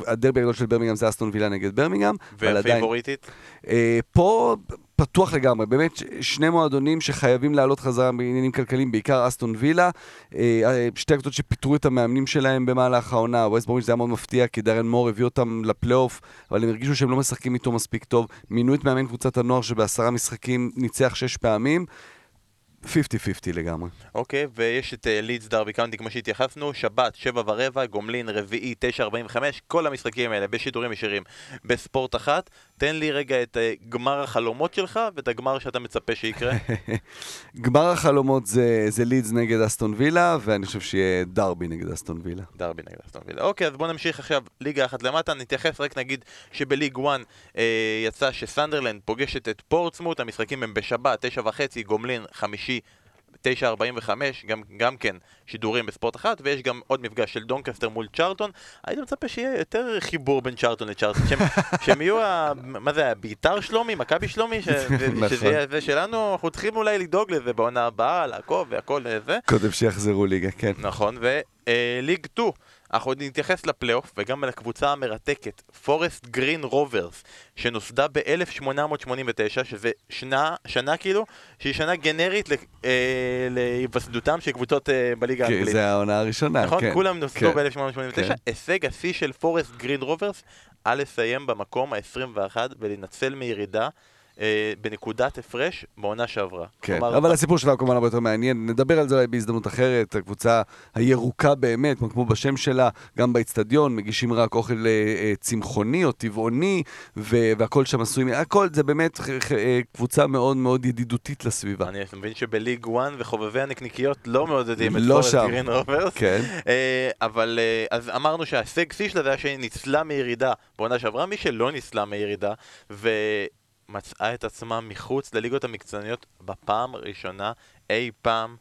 הדרבי הגדול של ברמינגהם זה אסטון וילה נגד ברמינגהם. והפייבוריטית? אה, פה פתוח לגמרי, באמת שני מועדונים שחייבים לעלות חזרה בעניינים כלכליים, בעיקר אסטון וילה. אה, אה, שתי הקבוצות שפיטרו את המאמנים שלהם במהלך העונה, ווסט ברומיץ' זה היה מאוד מפתיע, כי דרן מור הביא אותם לפלייאוף, אבל הם הרגישו שהם לא משחקים איתו מספיק טוב. מינו את מאמן קבוצת הנוער שבעשרה משחקים ניצח שש פעמים. 50-50 לגמרי. אוקיי, ויש את לידס דרבי קאונטי כמו שהתייחסנו, שבת, שבע ורבע, גומלין, רביעי, תשע ארבעים וחמש, כל המשחקים האלה בשידורים ישירים בספורט אחת. תן לי רגע את אה, גמר החלומות שלך ואת הגמר שאתה מצפה שיקרה. גמר החלומות זה, זה לידס נגד אסטון וילה, ואני חושב שיהיה דרבי נגד אסטון וילה. דרבי נגד אסטון וילה. אוקיי, אז בוא נמשיך עכשיו ליגה אחת למטה, נתייחס רק נגיד שבליג 1 אה, יצא שסנדרלנד פוגשת את פורטסמוט, המשחקים הם בשבת, תשע וחצי, גומלין, חמישי. 9.45, גם, גם כן שידורים בספורט אחת, ויש גם עוד מפגש של דונקסטר מול צ'רלטון. הייתי מצפה שיהיה יותר חיבור בין צ'רלטון לצ'רלטון, שהם, שהם יהיו, ה, מה זה, ביתר שלומי, מכבי שלומי, ש, נכון. שזה יהיה זה שלנו, אנחנו צריכים אולי לדאוג לזה בעונה הבאה, לעקוב והכל זה. קודם שיחזרו ליגה, כן. נכון, וליג 2, אנחנו עוד נתייחס לפלייאוף וגם לקבוצה המרתקת, פורסט גרין רוברס, שנוסדה ב-1889, שזה שנה, שנה כאילו, שהיא שנה גנרית אה, להיווסדותם של קבוצות אה, בליגה האנגלית. זה העונה הראשונה, נכון? כן. כולם נוסדו כן. ב-1889. כן. הישג השיא של פורסט גרין רוברס, על לסיים במקום ה-21 ולנצל מירידה בנקודת הפרש בעונה שעברה. כן, כלומר, אבל הסיפור שלה הוא כמובן הרבה יותר מעניין, נדבר על זה אולי בהזדמנות אחרת, הקבוצה הירוקה באמת, כמו בשם שלה, גם באיצטדיון, מגישים רק אוכל אה, אה, צמחוני או טבעוני, ו- והכל שם עשוי, הכל זה באמת אה, קבוצה מאוד מאוד ידידותית לסביבה. אני מבין שבליג 1 וחובבי הנקניקיות לא מעודדים את לא פורסט שם. גרין רוברס. כן, אה, אבל אה, אז אמרנו שההישג שיא שלה זה היה שהיא ניצלה מירידה בעונה שעברה, מי שלא ניצלה מירידה ומצאה את עצמה מחוץ לליגות המקצועניות בפעם הראשונה אי פעם.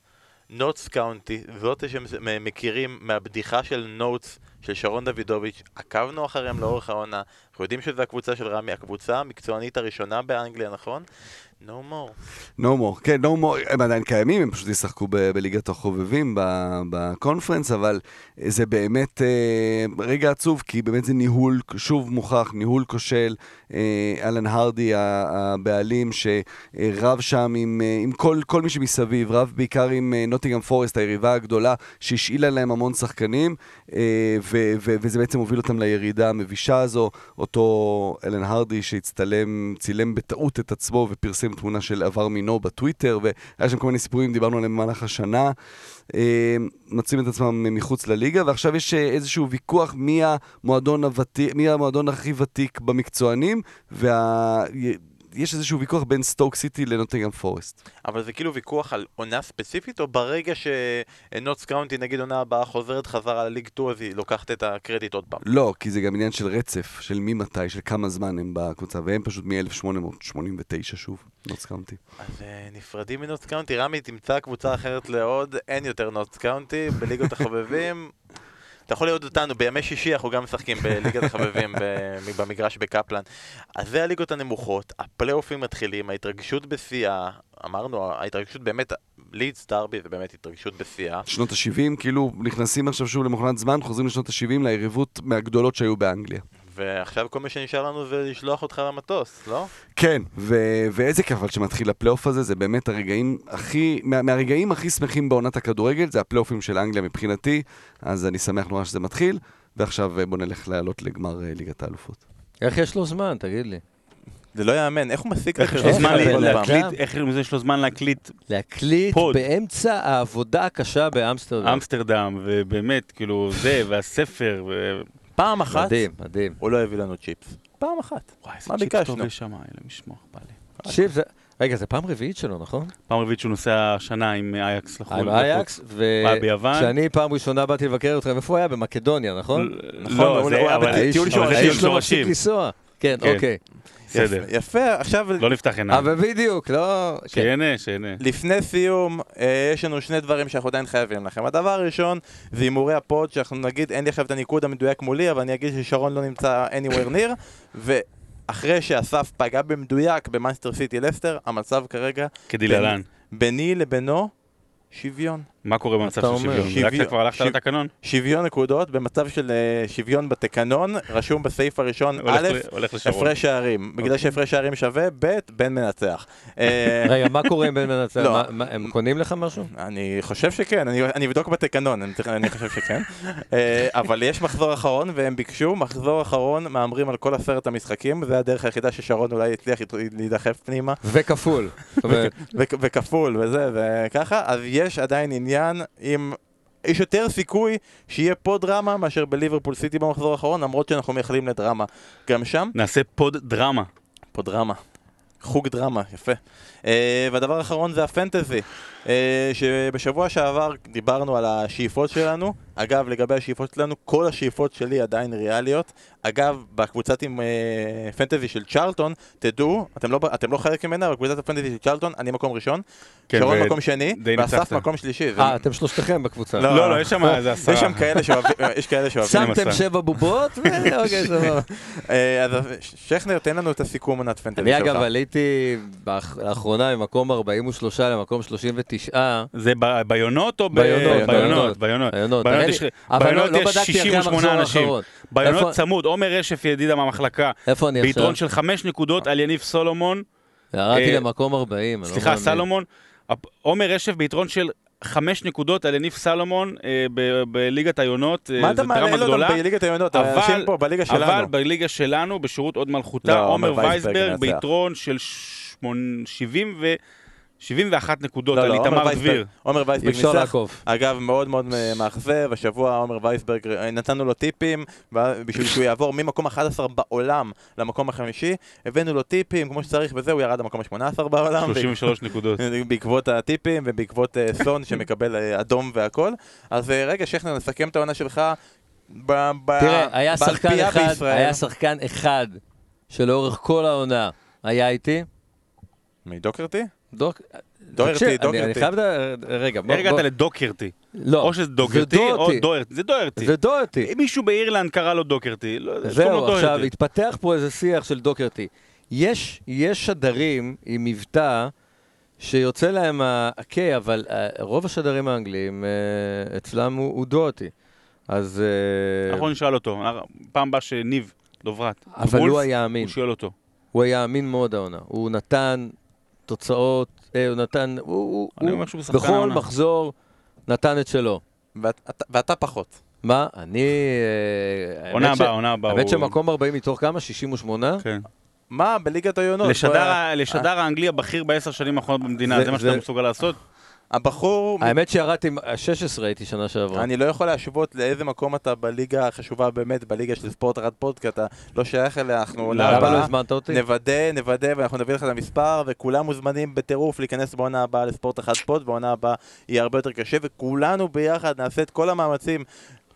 נוטס קאונטי, זאת שמכירים מהבדיחה של נוטס של שרון דוידוביץ', עקבנו אחריהם לאורך העונה, אנחנו יודעים שזו הקבוצה של רמי, הקבוצה המקצוענית הראשונה באנגליה, נכון? No more. no more, כן, no more, הם עדיין קיימים, הם פשוט ישחקו ב- בליגת החובבים, בקונפרנס, אבל זה באמת אה, רגע עצוב, כי באמת זה ניהול, שוב מוכח, ניהול כושל. אה, אלן הרדי, הבעלים, שרב שם עם, אה, עם כל, כל מי שמסביב, רב בעיקר עם אה, נוטינגרם פורסט, היריבה הגדולה, שהשאילה להם המון שחקנים, אה, ו- ו- וזה בעצם הוביל אותם לירידה המבישה הזו. אותו אלן הרדי שהצטלם, צילם בטעות את עצמו ופרסם תמונה של עבר מינו בטוויטר, והיה שם כל מיני סיפורים, דיברנו עליהם במהלך השנה. אה, מוצאים את עצמם מחוץ לליגה, ועכשיו יש אה, איזשהו ויכוח מי המועדון, הוותיק, מי המועדון הכי ותיק במקצוענים, ויש איזשהו ויכוח בין סטוק סיטי לנוטינגרם פורסט. אבל זה כאילו ויכוח על עונה ספציפית, או ברגע שנוטס קאונטי נגיד עונה הבאה חוזרת חזרה לליג 2 אז היא לוקחת את הקרדיט עוד פעם? לא, כי זה גם עניין של רצף, של ממתי, של כמה זמן הם בקבוצה, והם פשוט מ-1889 שוב, נוטס קאונטי. אז אה, נפרדים מנוטס קאונטי, רמי תמצא קבוצה אחרת לעוד, אין יותר נוטס קאונטי, בליגות החובבים. אתה יכול לראות אותנו, בימי שישי אנחנו גם משחקים בליגת החובבים ב- במגרש בקפלן. אז זה הליגות הנמוכות, הפלייאופים מתחילים, ההתרגשות בשיאה, אמרנו, ההתרגשות באמת, לידס דרבי זה באמת התרגשות בשיאה. שנות ה-70, כאילו נכנסים עכשיו שוב למכונת זמן, חוזרים לשנות ה-70 ליריבות מהגדולות שהיו באנגליה. ועכשיו כל מה שנשאר לנו זה לשלוח אותך למטוס, לא? כן, ו- ואיזה כיף אבל שמתחיל הפלייאוף הזה, זה באמת הרגעים הכי, מה- מהרגעים הכי שמחים בעונת הכדורגל, זה הפלייאופים של אנגליה מבחינתי, אז אני שמח נורא שזה מתחיל, ועכשיו אה, בוא נלך לעלות לגמר אה, ליגת האלופות. איך יש לו זמן, תגיד לי? זה לא יאמן, איך הוא את איך יש לו זמן? להקליט, איך יש לו זמן להקליט להקליט פוד. באמצע העבודה הקשה באמסטרדם. אמסטרדם, ובאמת, כאילו, זה, והספר, ו... פעם אחת מדהים, מדהים. הוא לא הביא לנו צ'יפס. פעם אחת. וואי, איזה מה צ'יפ ביקשנו? טוב יש שם, אלוהים ישמור, בא לי. זה... רגע, זה פעם רביעית שלו, נכון? פעם רביעית שהוא נוסע השנה עם אייאקס לחו"ל. עם אייאקס. וכשאני פעם ראשונה באתי לבקר אתכם, איפה הוא היה? במקדוניה, נכון? נכון, לא, הוא- זה, היה אבל בטיול. טיול האיש לא מפסיק שורשים. לנסוע. כן, כן. אוקיי. בסדר. יפה, יפה, עכשיו לא נפתח עיניים. אבל בדיוק, לא... כן. שיהנה, שיהנה. לפני סיום, אה, יש לנו שני דברים שאנחנו עדיין חייבים לכם. הדבר הראשון זה הימורי הפוד, שאנחנו נגיד, אין לי עכשיו את הניקוד המדויק מולי, אבל אני אגיד ששרון לא נמצא anywhere near, ואחרי שאסף פגע במדויק במאנסטר סיטי לסטר, המצב כרגע כדלהלן. ביני לבינו שוויון. מה קורה במצב של אומר? שוויון? בדקת כבר הלכת שו- לתקנון? שוויון נקודות במצב של אה, שוויון בתקנון, רשום בסעיף הראשון, א'. הפרש שערים. בגלל שהפרש שערים שווה, ב', בן מנצח. אה, רגע, מה קורה עם בן מנצח? לא. מה- מה, הם קונים לך משהו? אני חושב שכן, אני, אני אבדוק בתקנון, אני, חושב שכן. אה, אבל יש מחזור אחרון, והם ביקשו, מחזור אחרון, מהמרים על כל עשרת המשחקים, זה הדרך היחידה ששרון אולי הצליח להידחף פנימה, וכפול. וכפול וזה, וככה, אז יש עדיין עניין עם... יש יותר סיכוי שיהיה פה דרמה מאשר בליברפול סיטי במחזור האחרון, למרות שאנחנו מייחלים לדרמה גם שם. נעשה פוד דרמה. פה דרמה. חוג דרמה, יפה. Uh, והדבר האחרון זה הפנטזי. Uh, שבשבוע שעבר דיברנו על השאיפות שלנו. אגב, לגבי השאיפות שלנו, כל השאיפות שלי עדיין ריאליות. אגב, בקבוצת עם uh, פנטזי של צ'רלטון, תדעו, אתם לא, אתם לא חלק ממנה, אבל קבוצת הפנטזי של צ'רלטון, אני מקום ראשון, כן, שרון ו- מקום שני, ואסף. מקום שלישי. אה, אתם שלושתכם בקבוצה. לא, לא, יש שם איזה עשרה. יש שם כאלה שאוהבים, יש כאלה שאוהבים. שמתם. שבע בובות, ואוקיי, סבבה. אה, אז שכנר, תן לנו את הסיכום עונת פנטזי אני שלך. אגב עליתי לאחרונה ממקום 43 למקום 39. זה ביונות או ב... ביונות, ביונות, ביונות תראה יש- ביונות לא- לא יש בדקתי אחרי 68 המחזור אנשים. איפה- צמוד, עומר רשף ידידה מהמחלקה, איפה אני עכשיו? ביתרון של חמש נקודות על יניב סולומון, ירדתי אה, למקום 40. אני לא סליחה. סלומון, עומר רשף ביתרון של חמש נקודות על יניב סלומון אה, ב- בליגת היונות, אה, מה אתה זו מעלה דרמה לו גדולה. גם בליגת העיונות? אבל- פה בליגה שלנו. אבל בליגה שלנו, בשירות עוד מלכותה, לא, עומר וייסברג. ביתרון של שמונ- 70 ו... 71 נקודות לא, על לא, עומר איתמר וייסברג- דביר. עומר וייסברג. לעקוב. אגב, מאוד מאוד מאכזב, השבוע עומר וייסברג, אה, נתנו לו טיפים בשביל שהוא יעבור ממקום 11 בעולם למקום החמישי, הבאנו לו טיפים כמו שצריך וזה, הוא ירד למקום ה-18 בעולם. 33 נקודות. בעקבות הטיפים ובעקבות אה, סון שמקבל אה, אדום והכל. אז רגע, שכנר, נסכם את העונה שלך. ב- ב- תראה, היה שחקן אחד, בישראל. היה שחקן אחד שלאורך כל העונה היה איתי, מי דוקרטי? דוק... דוהרטי, תקשיב, אני- חייב... רגע, בוא... בוא- לדוקרטי? לא, או שזה דוקרטי או. דוהרטי. זה דוהרטי. זה דוהרטי. אם מישהו באירלנד קרא לו דוקרטי, לא זהו, עכשיו דוהרטי. התפתח פה איזה שיח של דוקרטי. יש, יש שדרים עם מבטא שיוצא להם ה-K, אבל אה, רוב השדרים האנגליים אה, אצלם הוא, הוא. אז... אה, אנחנו נשאל אותו, פעם הבאה שניב דוברת. אבל הוא היה אמין. הוא שואל אותו. הוא היה אמין מאוד העונה. הוא נתן תוצאות, אה, הוא נתן... הוא, הוא, אני הוא אומר שהוא שחקן בכל העונה. מחזור נתן את שלו. ואתה- ואתה פחות. מה? אני... אה, עונה האמת ש- הבאה, עונה הבאה. האמת הוא- שמקום 40 מתוך כמה? 68? כן. מה, בליגת העיונות? לשדר ה- לשדר האנגלי הבכיר בעשר שנים האחרונות במדינה, זה- זה מה זה- שאתה מסוגל לעשות? הבחור, האמת שירדתי, 16 הייתי שנה שעברה. אני לא יכול להשוות לאיזה מקום אתה בליגה החשובה באמת, בליגה של ספורט אחד פודקאסט, אתה לא שייך אליה, אנחנו למה לא הבאה. הזמנת אותי? נוודא, נוודא, ואנחנו נביא לך את המספר, וכולם מוזמנים בטירוף להיכנס בעונה הבאה לספורט אחד פוד, בעונה הבאה יהיה הרבה יותר קשה, וכולנו ביחד נעשה את כל המאמצים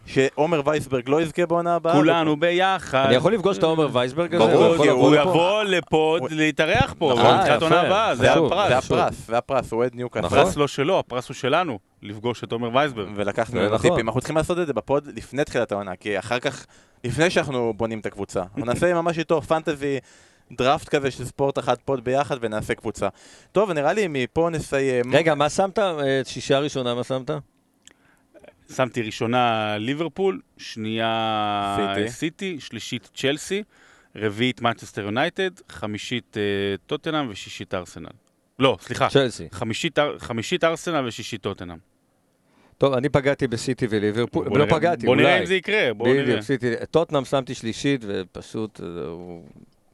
שעומר וייסברג לא יזכה בעונה הבאה. כולנו ביחד. אני יכול לפגוש את העומר וייסברג הזה? ברור, הוא? יבוא לפה להתארח פה, נכון, בתחילת. עונה הבאה, זה. הפרס. זה. הפרס, זה הפרס, הוא אוהד ניוקאסל. נכון. הפרס לא שלו, הפרס הוא שלנו, לפגוש את עומר וייסברג. ולקחנו ממנו נכון. טיפים. אנחנו צריכים לעשות את זה בפוד לפני תחילת העונה, כי אחר כך, לפני שאנחנו בונים את הקבוצה, אנחנו נעשה ממש איתו fantasy draft כזה של ספורט אחד פוד ביחד ונעשה קבוצה. טוב, נראה לי מפה נסיים. רגע, מה שמת? אה, שישייה ראשונה, מה שמת? שמתי ראשונה ליברפול, שנייה סיטי. סיטי, שלישית צ'לסי, רביעית מנצ'סטר יונייטד, חמישית אה, טוטנאם ושישית ארסנל. לא, סליחה, צ'לסי. חמישית, חמישית ארסנל ושישית טוטנאם. טוב, אני פגעתי בסיטי וליברפול, בוא לא נראה- פגעתי, בוא אולי. נראה אם זה יקרה, בוא נראה. בדיוק, סיטי. טוטנאם שמתי שלישית, ופשוט אה, הוא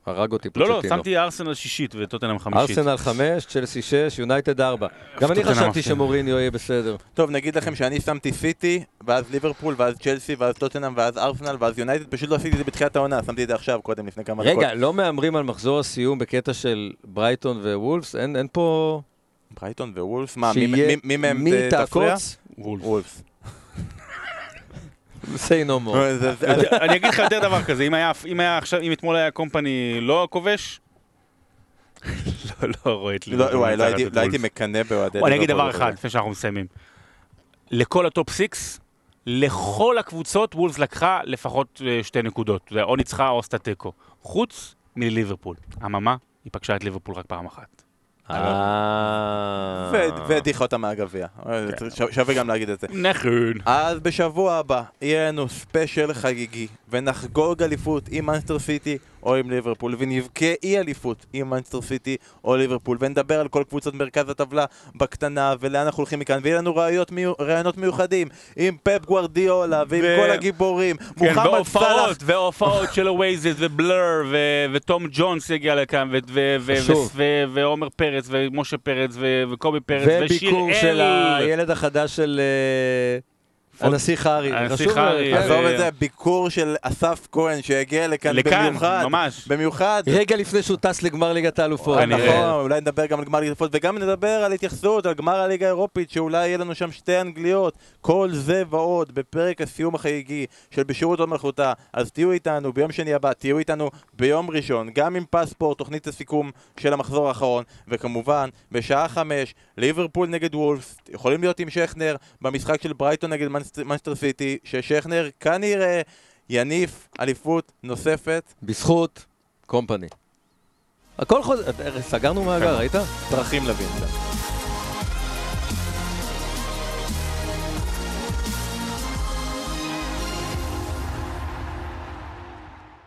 הרג אותי לא, לא, פוצ'טינו. שמתי ארסנל שישית וטוטנאם חמישית. ארסנל 5, צ'לסי 6, יונייטד 4. גם אני חשבתי. שמוריניו יהיה בסדר. טוב, נגיד לכם שאני שמתי סיטי, ואז ליברפול, ואז צ'לסי, ואז טוטנאם, ואז ארסנל, ואז יונייטד, פשוט לא עשיתי את זה בתחילת העונה, שמתי את זה עכשיו, קודם, לפני כמה דקות. רגע, לא מהמרים על מחזור הסיום בקטע של ברייטון ווולפס? אין פה... ברייטון ווולף, מה, מי- מהם תפריע? וולפס. Say no more. אני אגיד לך יותר דבר כזה, אם היה, עכשיו, אם אתמול היה קומפני לא כובש, לא, לא רואה את לא, ליברפול וואי, לא הייתי- לא. מקנא באוהדי אני אגיד דבר אחד. לפני שאנחנו מסיימים. לכל ה top six, לכל הקבוצות וולפס לקחה לפחות אה, שתי נקודות. זה או ניצחה או עשתה תיקו. חוץ מליברפול. אממה, היא פגשה את ליברפול רק פעם אחת. אה... והדיחה אותה מהגביע. כן. שווה גם להגיד את זה. נכון. אז בשבוע הבא יהיה לנו ספיישל חגיגי, ונחגוג אליפות עם מנצ'סטר סיטי או עם ליברפול, ונבכה אי אליפות עם מנסטר סיטי או ליברפול, ונדבר על כל קבוצות מרכז הטבלה בקטנה, ולאן אנחנו הולכים מכאן, ויהיה לנו רעיונות, מיו, רעיונות מיוחדים עם פפ גוורדיולה, ועם ו- כל הגיבורים, כן, מוחמד סאלח. והופעות, והופעות של אואזיס ובלר, ו- ותום ג'ונס יגיע לכאן, ו- ו- ו- חשוב. ו- ועומר פרץ, ומשה פרץ, ו- וקובי פרץ, ושיר וביקור של. הילד החדש של הנסיך חשוב, הארי, כן. עזוב את זה, ביקור של אסף כהן שיגיע לכאן לכאן, במיוחד. ממש. במיוחד. רגע לפני שהוא טס לגמר ליגת האלופות. נכון, אולי נדבר גם על גמר ליגת האלופות, וגם נדבר על התייחסות, על גמר הליגה האירופית, שאולי יהיה לנו שם שתי אנגליות, כל זה ועוד, בפרק הסיום החגיגי של בשירות עוד מלכותה. אז תהיו איתנו ביום שני הבא, תהיו איתנו ביום ראשון, גם עם פספורט, תוכנית הסיכום של המחזור האחרון, וכמובן, בשעה חמש, ליברפול נגד וולפס, יכולים להיות עם שכנר במשחק של ברייטון נגד מנסטר סיטי, ששכנר כנראה יניף אליפות נוספת. בזכות קומפני. הכל חוזר, סגרנו מאגר, ראית? דרכים לוינדה.